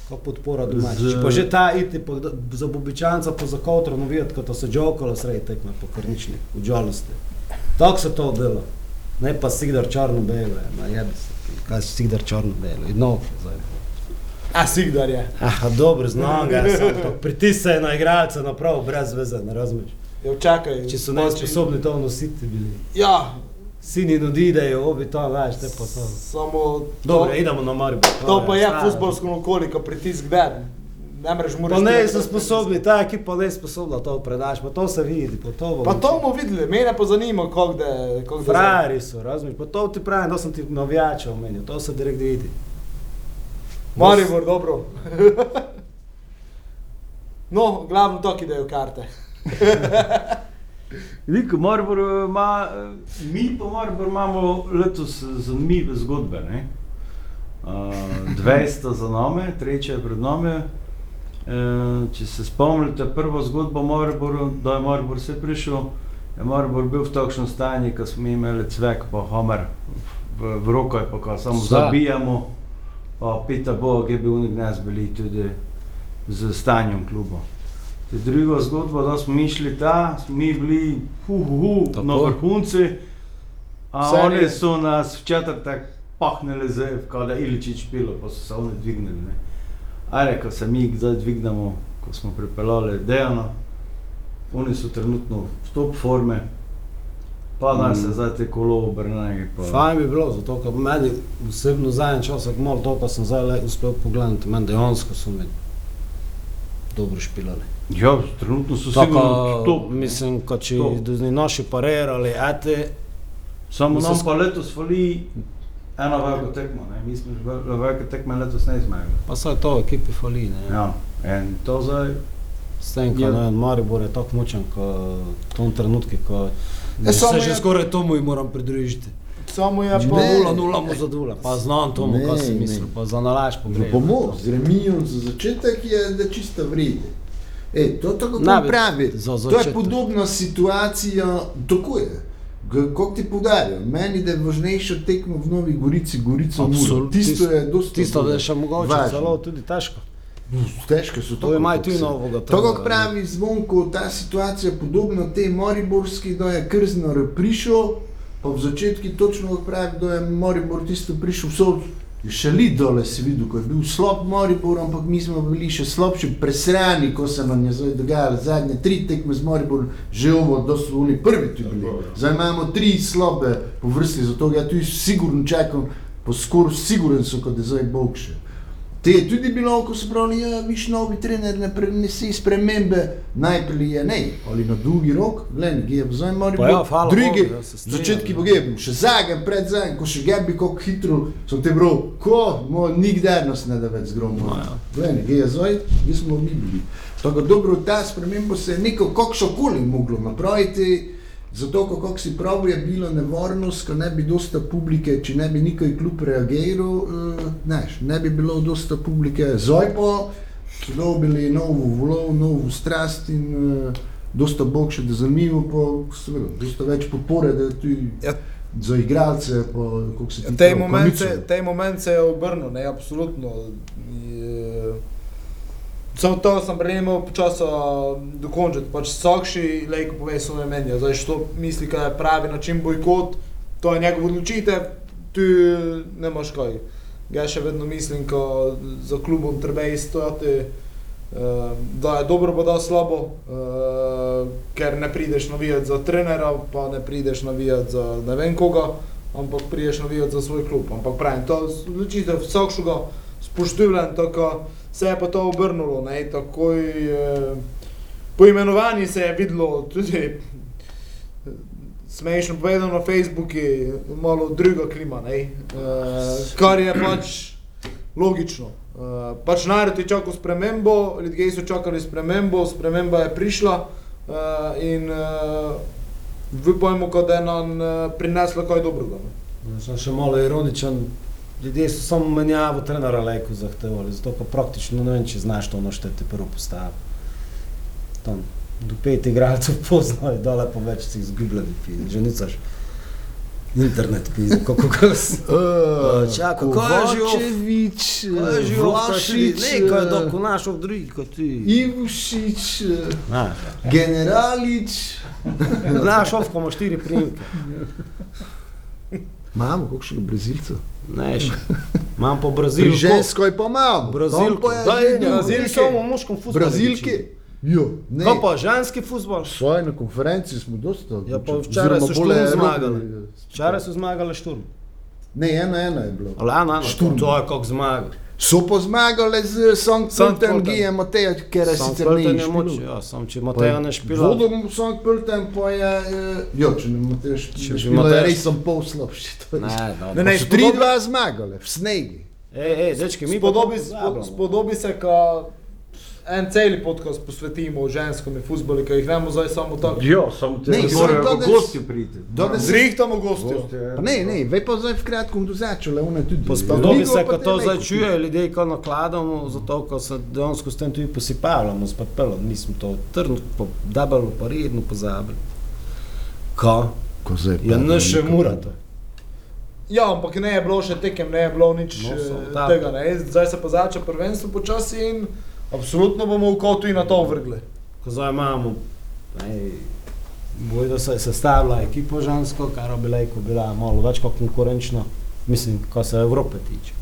kot podpora domač. Z- Če pa že ta iti po, za Bobičanca, pa za Kotro, no videti, kot se džokalo sredi tekme po krnični, v žalosti. Tako se to delo. Ne pa Sigdar črno-belo, ma jebi se, kaj je Sigdar črno-belo, in no, zdaj. A Sigdar je. Ah, dobro, znam ga, pritisaj na igralca naprav, brez veze, ne razumeš. Ja, čakaj. Če so nesposobni to nositi bili. Ja, Sini nadidejo, obi to, veš, te pa to. samo Dobro, to, idemo na Maribor. to pa je futbolsko okolje, ko pritisk da. Ne mreš mu Pa ne so sposobni, ta ekipa ne je sposobna to predaš, pa to se vidi, pa to bomo. Pa to bomo videli, mene pa zanima, kako da kako da Frajeri so, razumeš, pa to ti pravim, to sem ti navijača omenil, to se direkt vidi. Maribor, dobro. no, glavno to, ki dajo karte. Veliko Maribor ima, eh, mi pa Maribor imamo letos zanimive zgodbe. Ne? Uh, dve sta za nami, tretja je pred nami. Uh, če se spomnite prvo zgodbo o Mariboru, da je Maribor se prišel, je Maribor bil v takšnem stanju, ko smo imeli cvek pa homer v, v rokah, pa ko samo Za. zabijamo, pa pita Bog, je bil nekdaj bili tudi z stanjem kluba. To je druga zgodba, da smo mi šli ta, mi bili hu, hu, hu, Tako. na vrhunci, a Serije. oni so nas v četrtek pahnili z, da je Iličič pilo, pa so se oni dvignili. Ne. A rekel sem, mi zdaj dvignemo, ko smo pripeljali Dejana, oni so trenutno v top forme, pa da se Mm. zdaj te kolo obrnejo. pa- Fajn bi bilo, zato ker meni osebno zadnji čas, ako malo to, pa sem zdaj le uspel pogledati, meni dejansko so mi dobro špilali. Ja, trenutno so sigurno top. ne. mislim, kot če do naši parirali, ete, Samo Mislim, nam pa letos fali ena velika tekma, ne? mi smo že vel- velike tekme letos ne zmagali. pa saj to ekipi fali, ne. Ja, in to zdaj, S tem, ko Ja. ne vem, Maribor je tako močen, ko v tom trenutku, ko Ja, samo se že je- skoraj tomu moram pridružiti. Samo je Pa Ne. nula, nula mu zadula, pa znam Ne, kaj ne. mislil, pa za nalaž Za pogledaj. pomoč, z remijem za začetek je, da čisto vride. E, to tako Ne, kot pravi. za To je začetek. podobna situacija, tako je. Kako ti podarjam, meni je važnejša tekma v Novi Gorici, Gorica Muro. Absolutno. Tisto je dosti. Tisto je še mogoče važno. celo tudi težko. Težke so To imajo kot tudi novega Tako kot pravi zvonko, ta situacija je podobna tej Moriborski, da je Krznar prišel, pa v začetku točno pravi, da je Moribor tisto prišel vso. Še li dole si videl, ko je bil slab Moribor, ampak mi smo bili še slabši, presrani, ko se nam je zdaj dogajalo zadnje tri tekme z Moriborom, že ovo, da so oni prvi tu bili. Zdaj imamo tri slabe po vrsti, zato ja tu sigurno čakam, pa skoraj siguren so, da je zdaj Bog še. Te je tudi bilo, ko so pravili, da ja, viš novi trener ne prenese spremembe, najprej je ne, ali na dolgi rok, gledaj, je zdaj mora Pa ja, drugi, Bogu, začetki ja. bo gebim, še zadnjem, pred zadnjem, ko še gebi, kako hitro sem te bral, ko, mo, nikdar nas ne da več zgromo. No, ja. Gledaj, je zdaj, mi smo mi bili. Tako dobro, ta sprememba se je neko, kako koli moglo napraviti, Zato, ko- kako si pravi, je bilo nevarnost, ko ne bi dosta publike, če ne bi nikoj klub reagiral, uh, ne, ne bi bilo dosta publike. Zdaj pa so dobili novo volov, novo strast in uh, dosta bog še da zanimivo, pa seveda, dosta več podpore, da tudi Ja. za igralce, pa kako se ti Tej pravi, moment, kondico. se, tej moment se je obrnil, ne, absolutno. Je, Samo to sem prejemal počasi dokončati. Pač Sokši, lejko pove, so me menijo. Zdaj, što misli, kaj je pravi način bojkot, to je njegov odločitev, tu ne imaš kaj. Jaz še vedno mislim, ko za klubom treba izstojati, uh, da je dobro, pa da je slabo, uh, ker ne prideš navijati za trenera, pa ne prideš navijati za ne vem koga, ampak prideš navijati za svoj klub. Ampak pravim, to odločitev vsakšega spoštujem, tako se je pa to obrnilo, ne, takoj eh, po imenovanju se je videlo tudi eh, smešno povedano na Facebooku, malo druga klima, ne, eh, kar je pač logično. Uh, pač narod je čakal spremembo, ljudje so čakali spremembo, sprememba je prišla uh, in uh, upajmo, da je nam uh, prinesla kaj dobrega. ne. Sem še malo ironičen. Ljudje so samo menjavo trenera lejko zahtevali, zato pa praktično ne vem, če znaš to našteti prvo postavo. Tam do pet igralcev poznajo, dole pa več si izgubljali, že nicaš. Internet pisa, kako gas. Uh, Čakaj, kaj je je že Vlašič, Ne, kaj je doko našo drugi kot ti. Ivušič, eh, Znaš, Generalič. znaš off, ko imaš štiri primke. Imamo kakšnega Brazilca? Ne, še. Imam po Pri Brazilku. ženskoj pa. Tam pa je Da, je, drugo. Brazilki. Samo v moškem futbolu. Brazilki? Jo, ne. Kaj pa, ženski futbol? Svoje na konferenci smo dosta. Ja, pa včeraj so Šturm zmagali. Včeraj so zmagali šturm. Ne, ena ena je bilo. Ali ena, ena, Šturm. to je kako zmaga. So pa zmagali z Sankt Sankt Pölten, Pölten. Gija Mateja, ker je sicer Pölten ni je moč, špilal. ja, sam če Mateja ne špila. Vodom Sankt Pölten pa je, eh, jo, če ne Če špila, bi špila je Matej- res sem pol slabši. to je- Ne, Ne, ne, So spodobi- 3-2 zmagali, v snegi. Ej, ej, dečki, mi spodobi, pozabljamo. spodobi se, ko en cel podcast posvetimo ženskom in futbolu, ki jih ne bomo zdaj samo tako. Ja, samo te Ne, ne samo morajo danes- gosti priti. danes- Zrihtamo gostjo. Pa ne, ne, vej pa zdaj v kratkom do začele, one tudi. Pa spodobi Ligo se, pa ko to ne zdaj kupi. čuje, ljudje, ko nakladamo, zato ko se dejansko s tem tudi posipavljamo, s papelom, nismo to trdno, pa debelo, pa redno pozabili. Ko? Ko zdaj Ja, ne še murate. Ja, ampak ne je bilo še tekem, ne je bilo nič No, samo tako. tega. Ne. Zdaj se pa začne prvenstvo počasi in absolutno bomo v kotu in na to vrgli. Ko zdaj imamo, ej, boj, da se je sestavila ekipa žensko, kar bi lejko bila malo več kot konkurenčna, mislim, ko se Evrope tiče.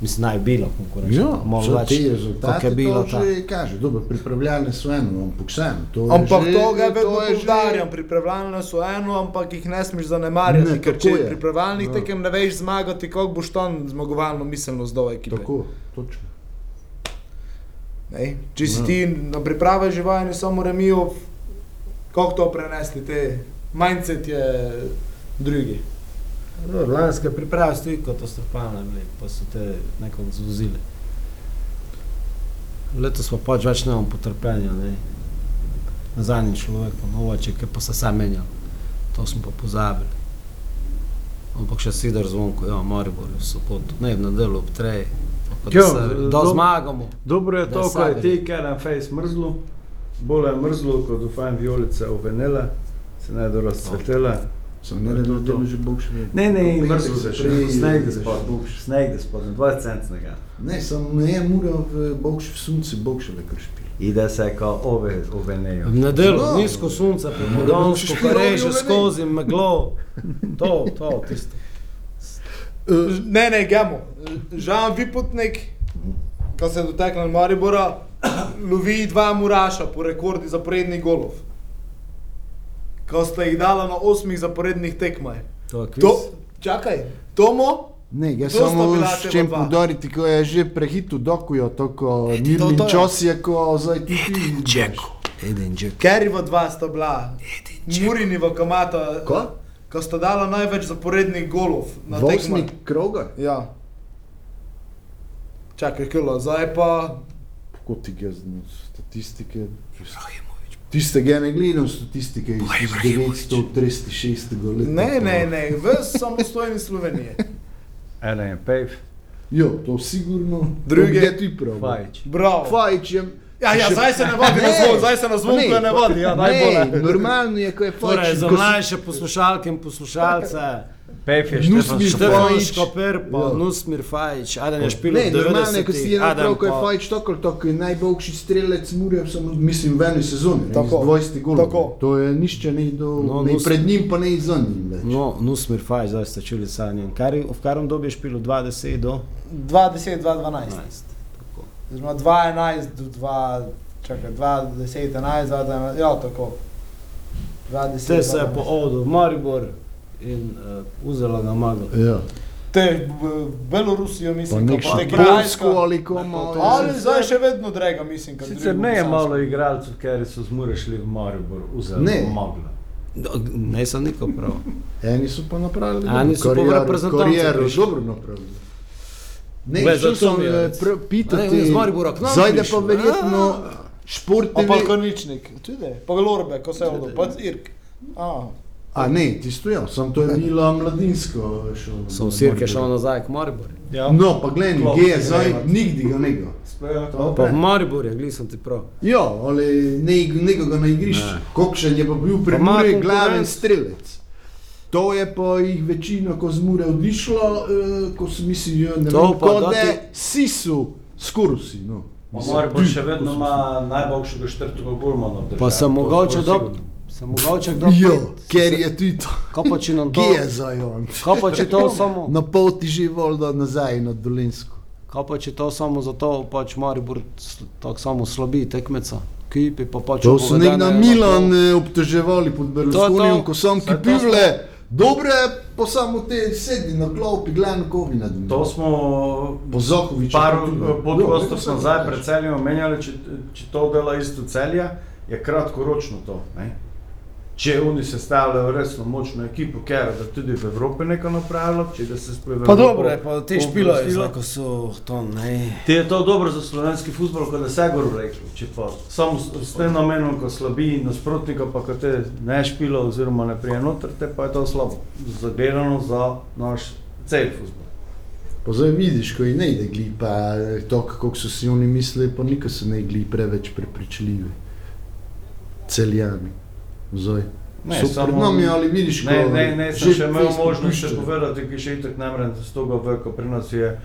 Mislim, naj bila konkurenčna, Ja, malo več, te kot rezultate je bilo to ta. že kaže, dobro, pripravljalne so eno, ampak vseeno. to je Ampak že- to ga vedno je že- poudarjam, pripravljalne so eno, ampak jih ne smeš zanemarjati, Ne, ker če je. pripravljalnih Ja. tekem ne veš zmagati, kako boš tam zmagovalno miselnost do ekipe. Tako, točno. Ne? Če si ti na priprave živali, samo remijo, kako to prenesli, te mindset je drugi. Lanske priprave so tudi katastrofalne bile, pa so te nekako zvozili. Letos pa pač več potrpljenja, ne. Na zadnji človek, pa novače, ki pa se sam menjal. To smo pa pozabili. Ampak še sidar zvonko, ja, Maribor je v soboto, ne, v nedeljo ob treji. Ja, Da, se, da dob- zmagamo. Dobro je Da to, ko je ti, je face mrzlo, bolj je mrzlo, kot v fajn vijolice uvenele, se ne do razcvetele. Sem ne da delo že bog še vedno. Ne, ne, mrzlo se še, sneg da spod, sneg da spod, 20 centnega. Ne, sem ne mura v bog še v sunce, bog še le kar špil. Ide se kao ove uvenejo. V nedeljo, No. nizko modansko, še ko reže skozi meglo. To, to, tisto. Ne, ne, gemo. Žan Vipotnik, ko se je dotaknil Maribora, lovi dva muraša po rekordi zaporednih golov. Ko sta jih dala na osmih zaporednih tekmah. To. To, čakaj, Tomo, Ne, jaz To samo bila s tema čem dva. poudariti, ko je že prehitil dokujo, to ko ti to- Mirlin to je- čas je, ko zdaj ti ti. Eden Jack. Kerryva dva sta bila, Muriniva kamata, Ko? Ko sta dala največ zaporednih golov na tekmah. kroga? Ja. Čakaj, kilo, zdaj pa Kako ti ga z statistike? Tistega ne gledam statistike iz 1936. leta. Ne, ne, ne, v samostojni Sloveniji. Eden je Pejf, Jo, to sigurno. Drugi- je ti prav. Fajč. Bravo. Fajč je. Ja, ja, zdaj se ne vodi na Ne. zvon, zdaj se na zvon Ne, ne vodi, ja, ne, najbolje. normalno je, ko je Torej, Fajč. za ko si- mlajše poslušalke in poslušalce, Pejf je Nus Štefan Škoper. Fajč. Pa Ja. Nusmir Fajič, Adam je špil Ne, v normalno je, ko si 90-ih, je naprav, ko je. Fajč tako ali tako najboljši strelec Murja, samo mislim v eni sezoni, Tako, z 20 golov. tako. To je nišče ne do, No, ne nus- pred njim, pa ne za njim več. No, Nusmir Fajič, zdaj ste čuli sanjen. Kar, v karom dobi je špil od 20 do 2-10, 2-12. 12. Tako. Oziroma 2-11 do 2, čakaj, 2-10, 11, 2-11, ja, tako. 2-10, Te se je 2-12. po Odu v Maribor in uh, vzela ga magla. Ja. Te Belorusijo, Pa mislim, nek pa nek Polsko ali komo. Ali zdaj še vedno drega, mislim, kad Sicer drugo ne je malo igralcev, ker so z Mure šli v Maribor, vzeli Ne. Magla. Do- Ne sem nikoli prav. Eni so pa napravili Eni so pa v reprezentanco kariero prišli. dobro napravili. Ne, Glej, šel sem je, eh, pitati, iz Maribora k nam zdaj da pa verjetno šport A pa TV. Korničnik, tudi, pa Lorbe, ko se je odol, pa Irk. A, A ne, tisto ja, sam to je bilo mladinsko. šel na Sem Sirke Maribor. šel nazaj k Mariboru. Ja. No, pa gledaj, Klopp, gej, zdaj nikdi ga ne ga. Pa v Mariboru, gli sem ti prav. Ja, ali ne, nekoga na igrišču. Ne. Kokšen je pa bil Mure konkurenc. glaven strelec. To je pa jih večina, ko z Mure odišlo, eh, ko so mislili, ne To vem, pa kot da da ti- sisu, skurusi, no. Pa Maribor še vedno ima najboljšega četrtega golmana v državi. Pa sem To mogoče je do... sigurno. Sem mogoče kdo... Jo, pet- ker je tudi to. Kaj pa če nam to... Kje je zdaj on? Kaj pa če to samo... Na poti že volda nazaj na Dolensko. Kaj pa če to samo zato, pač Maribor s- tako samo slabi tekmeca? Kipi pa pač... To so nek na uvedene Milan to. eh, obtoževali pod Berlusconijem, to. ko sam Saj to kipivle, dobre, pa samo te sedi na klopi, gledam kovi nad njim. To smo Po Zahoviču. par Ja, nazaj veš. pred celjem omenjali, če, če to dela isto celje, je kratkoročno to. Ne? Če oni sestavljajo resno močno ekipo, ker da tudi v Evropi nekaj napravilo, če da se sploh Pa dobro je, pa te špilo je, ko so to, ne... Ti je to dobro za slovenski futbol, kot da se gor rekel. Če pa samo s, tem namenom, ko slabi nasprotnika, pa ko te ne špilo oziroma ne prije noter, te pa je to slabo. Zagledano za naš cel futbol. Pa zdaj vidiš, ko jih ne ide gli, pa to, kako so si oni mislili, pa nikoli se ne gli preveč prepričljivi. Celjani. Zdaj. Ne, so samo- pred nami, ali vidiš, Ne, ko ne, ne, sem že še imel možnost še povedati, ki še itak ne morem z toga v, ko pri nas je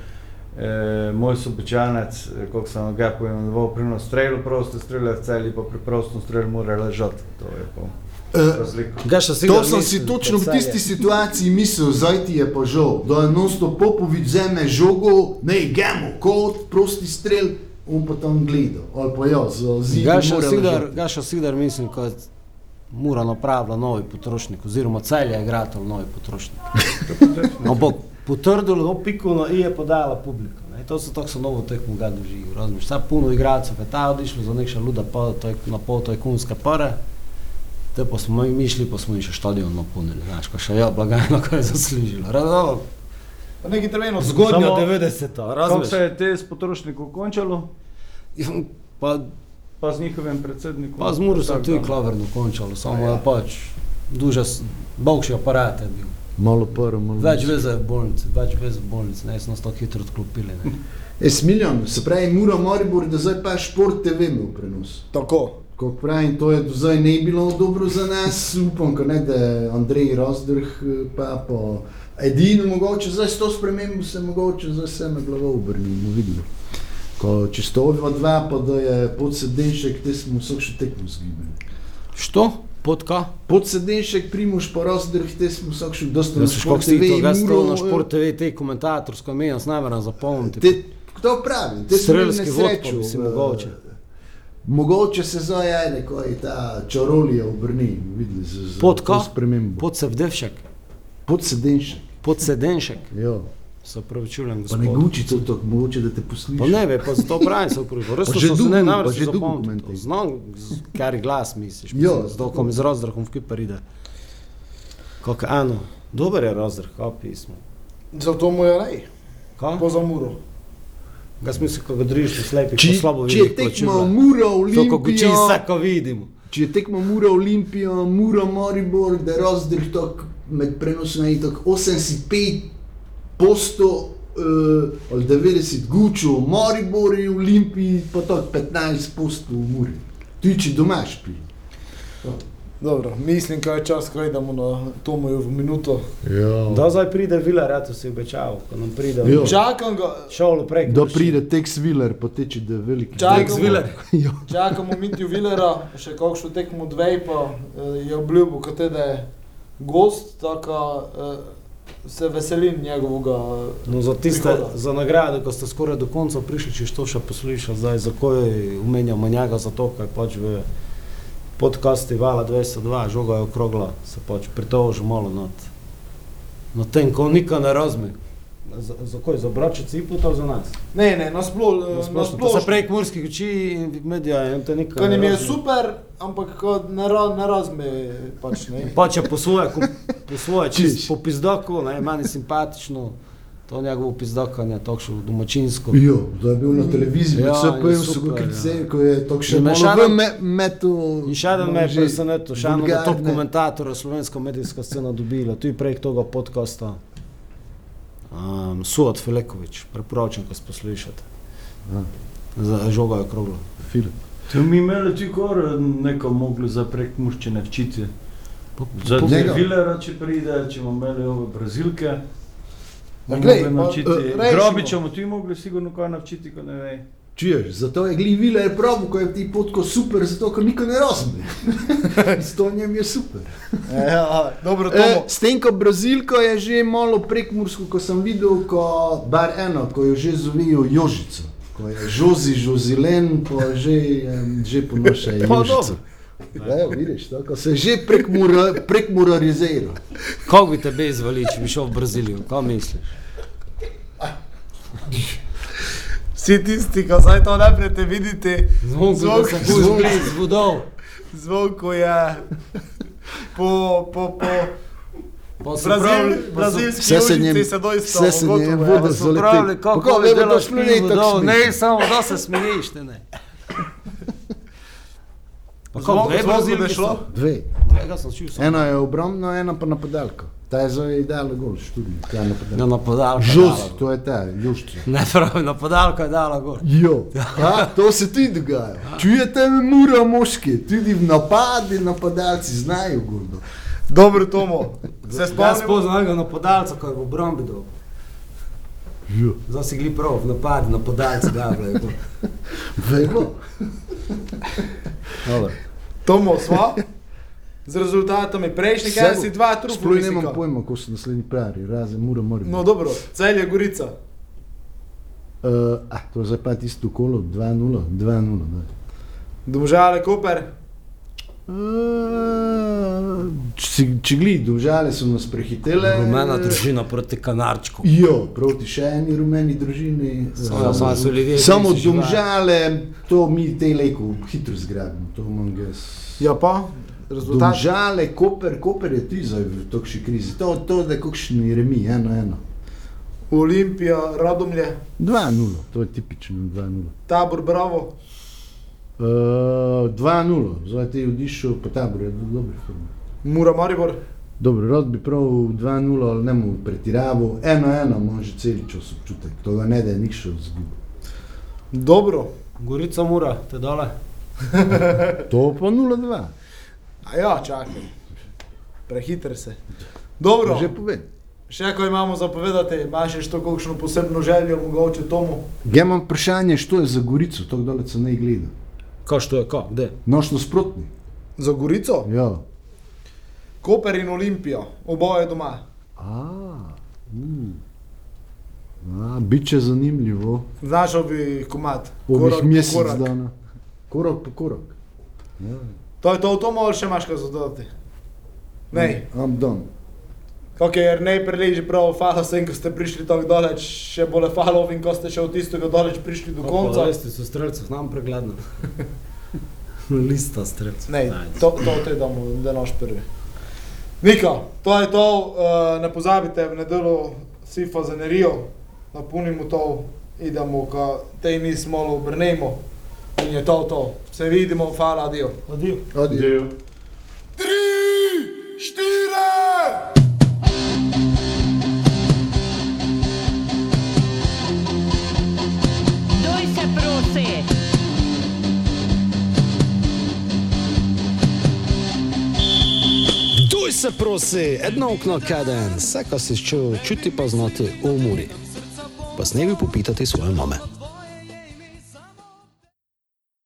eh, moj sobičanec, eh, kako sem ga poimenoval, pri nas strelil, prosto strelil v celi, pa pri prostem strelil mora ležati. To je pa Eh. Gaša To sem si točno v tisti situaciji mislil, zdaj ti je pa žal, da je non-stop Popovič vzame žogo, ne, gemo, kot prosti strel, on pa tam gleda, ali pa ja, z zidom Gaša mora Sidar, ležati. Gaša Sidar mislim, kot mora napravila novi potrošnik, oziroma celje je igratelj novi potrošnik. Ampak potrdilo, no piko na i je podala publika. Ne? To so tako so novo tekmo ga doživel, razumiješ. Sad puno igralcev je ta odišlo za nekša luda pa, to je, na pol tajkunske pare. Te pa smo mi, mi šli, pa smo še stadion napolnili, znaš, ko še ja, blagajno, ko je zaslužilo. Neki termeno Zgodnja Samo- 90-ta, Kako se je te s potrošnikom končalo, Pa pa z njihovim predsednikom? Pa z Tako tudi klaverno končalo, samo Ja. je pač duže, boljši aparat je bil. Malo para, malo Več veze v bolnici, več veze v bolnici, ne smo nas tako hitro odklopili. Ne. E, se pravi, mora Maribor, da zdaj pa šport TV imel prenos. Tako. Kot pravim, to je do zdaj ne bilo dobro za nas, upam, ko ne, da je Andrej Razdrh, eh, pa pa edino mogoče, zdaj s to spremembo se mogoče zdaj vse na glavo obrni, bomo videli. Ko če sto ova dva, pa da je podsedenšek, te smo vsak še tekmo zgibali. Što? Podka? Podsedenšek, Primoš pa Razdrh, te smo vsak še dosta Da si škok si to, ga sto Muro, na eh, šport TV, te komentatorsko imen, s namerom zapomniti. Te, kdo pravi, te Strelski vod pa nesrečo, bi si eh, mogoče. Mogoče se zdaj ajde, ko je ta čarolija obrni, videli z, z Podka? to spremembo. Podsevdevšek, Podsedenšek. podsedenšek, Ja. Se pravičujem Pa ne gospod. guči to tako, mogoče da te posluša. Pa ne ve, pa zato pravim se upravičujem. Res Pa to že sem se ne pa namreč že dolgo zapomnil. komentaj. Znam, kar glas misliš, mislim, z dolkom z razdrahom v kiper ide. Kako ano, dober je razdrah, kao pismo. Zato mu je Kao? po zamuru. Ga smisel, ko ga drižiš po slepih, Če, slabo če vidih, je tekmo. Mura, To, ko guči Olimpija, vse, ko vidimo. če je tekmo Mura Olimpija, Mura Maribor, da je razdelek tako med prenosom je tako 85 posto uh, ali 90 gučo v Mariboru, v Olimpiji pa tako 15 posto v Muri. Ti če doma špi. Dobro, mislim, kaj je čas, ko idemo na Tomoju v minuto. Ja. Da zdaj pride Vila, rado si običal, ko nam pride. Jo. Čakam ga, Šolo prek. Da pride Tex Willer, poteče da je veliki. Čakamo. Willer. Ja. čakamo Mitju Villera, še kakšno tekmo dvej, pa eh, je obljubil, kot da je gost, tako eh, se veselim njegovega. No, za tiste, Prihoda. za nagrade, ko ste skoraj do konca prišli, če to še poslušali, zdaj zakaj umenjamo njega, zato ker pač v podkasti Vala 202, žoga je okrogla, se pač pritožil malo nad, nad tem, ko nikar ne razme. Za, za kaj, za bračice in potov za nas? Ne, ne, nasploh, eh, Splošno, pa se prek murskih oči in medija in te nikar Kar ne jim je super, ampak ne, ra, ne razme, pač ne. Pač je po svoje, po svoje, čist Čiš. po pizdaku, ne, meni simpatično, to njegovo pizdakanje, takšno domačinsko. Jo, da je bil na televiziji, Ja, ja, vse je pojem so super, ga ja. ko je to me malo še v eno- me, metu. In še eden me je že presenetil, še eno top vulgarne. komentatorja slovenska medijska scena dobila, tudi prek tega podcasta. Um, Suat Filekovič, preporočam, ko poslušate. Ja. Za žoga je kroglo. Filip. To mi imeli tudi kor neko mogli za prek murščine včiti. Za. Vilera, če pride, če bomo imeli ove brazilke. Glej, mogli pa, eh. Grobiča bomo tudi mogli sigurno kaj naučiti, ko ne ve. Čuješ, zato je Gli Viler prav, ko je ti potko super, zato ker niko ne razume. S to njem je super. Ja, dobro, E, s tem, ko Brazilko je že malo prekmursko, ko sem videl, ko bar eno, ko jo že zovejo Jožico. Ko je Žozi, Žozilen, pa že, em, že ponoša Pa Jožico. Ja, vidiš, to, ko se že prekmurarizira. Kako bi tebe izvalil, če bi šel v Brazilijo? Kaj misliš? Vsi tisti, ki zdaj to najprej te vidite, Zvonko, Zvonko, da se zvonko. zbudi z vodov. zvonko je po, po, po Brazil, brazilski Vse se njem- se doista vse se ogotovo, ja. voda zaleti. kako kako, vemo, da delaš smo ne samo da se smejiš, ne, ne. Pa kako, dve bi šlo? Dve. Dvega sem samo. Ena je obrambna, ena pa napadalka. Ta je za idealen gol, študij. Ta je Ja, napadalka. napadalka. je Žoz, dala gol. to je ta, Joščica. Ne, pravi, napadalka je dala gor. Jo, ha, to se tudi dogaja. Čujete, mura moški, tudi v napadi napadalci znajo gordo. Dobro, Tomo. Se Jaz spomnim, poznam enega napadalca, ko je v obrambi dol. Jo, Zdaj si gli prav, v napadi napadalci, da, gledaj. vemo. Dobro. Tomo, sva. Z rezultatami prejšnjih, kaj si dva trupa. Sploh nemam pojma, ko so naslednji pravi, razen mora. No, dobro, cel je Gorica. Uh, ah, to je zdaj pa tisto kolo, 2-0, 2-0. da. Domžale, Koper. Uh, če, če gledi, domžale so nas prehitele. Rumena družina proti kanarčku. Jo, proti še eni rumeni družini. Samo- Eh, samo so ljudje, Samo so živali. domžale, to mi te leko hitro zgradimo, to imam gas. Ja, pa. Rezultat. Domžale, Koper, Koper je ti zdaj v takšni krizi. To, to da je kakšni remi, eno, eno. Olimpija, Radomlje, 2-0, to je tipično 2-0. Tabor, Bravo. Uh, 2-0, zdaj ti odišel po taboru, je v dobri formi. Mura, Maribor. Dobro, rad bi prav 2-0, ali ne mu pretiraval, 1-1, može celi čas občutek, to ga ne da je nič zgubil. Dobro. Gorica mora, te dole. To pa 0-2, A ja, čakaj. Prehiter se. Dobro, že povem. še ko imamo za povedati, imaš še to kakšno posebno željo, mogoče Tomu. Ja imam vprašanje, što je za Gorico, tako daleč se ne gleda. Kaj što je, kaj, kde? Noš nasprotni. Za Gorico? Ja. Koper in Olimpijo, oboje doma. A, mm. A, biće zanimljivo. Znaš ovi komat. Ovih mesec korak. dana. Korak po korak. Ja. To je to v Tomu ali še imaš kaj za dodati? Ne. I'm done. Ok, jer ne preleži prav fala sem, ko ste prišli tako daleč, še bolj fala ovim, ko ste še od tistega daleč prišli do konca. Veste, so streljcev nam pregledno. Lista streljcev. Ne, to, to te damo, da naš prvi. Nika, to je to, uh, ne pozabite v nedeljo si fazenerijo, napolnimo to, idemo, ka tej mi malo obrnemo. In je to to. Se vidimo, hvala, adijo. Adijo. Adijo. Se prosi! Duj se prosi, edno okno kaden, vse, kar si čutil, čuti pa znati umori. Pa s nebi popitati svoje mame.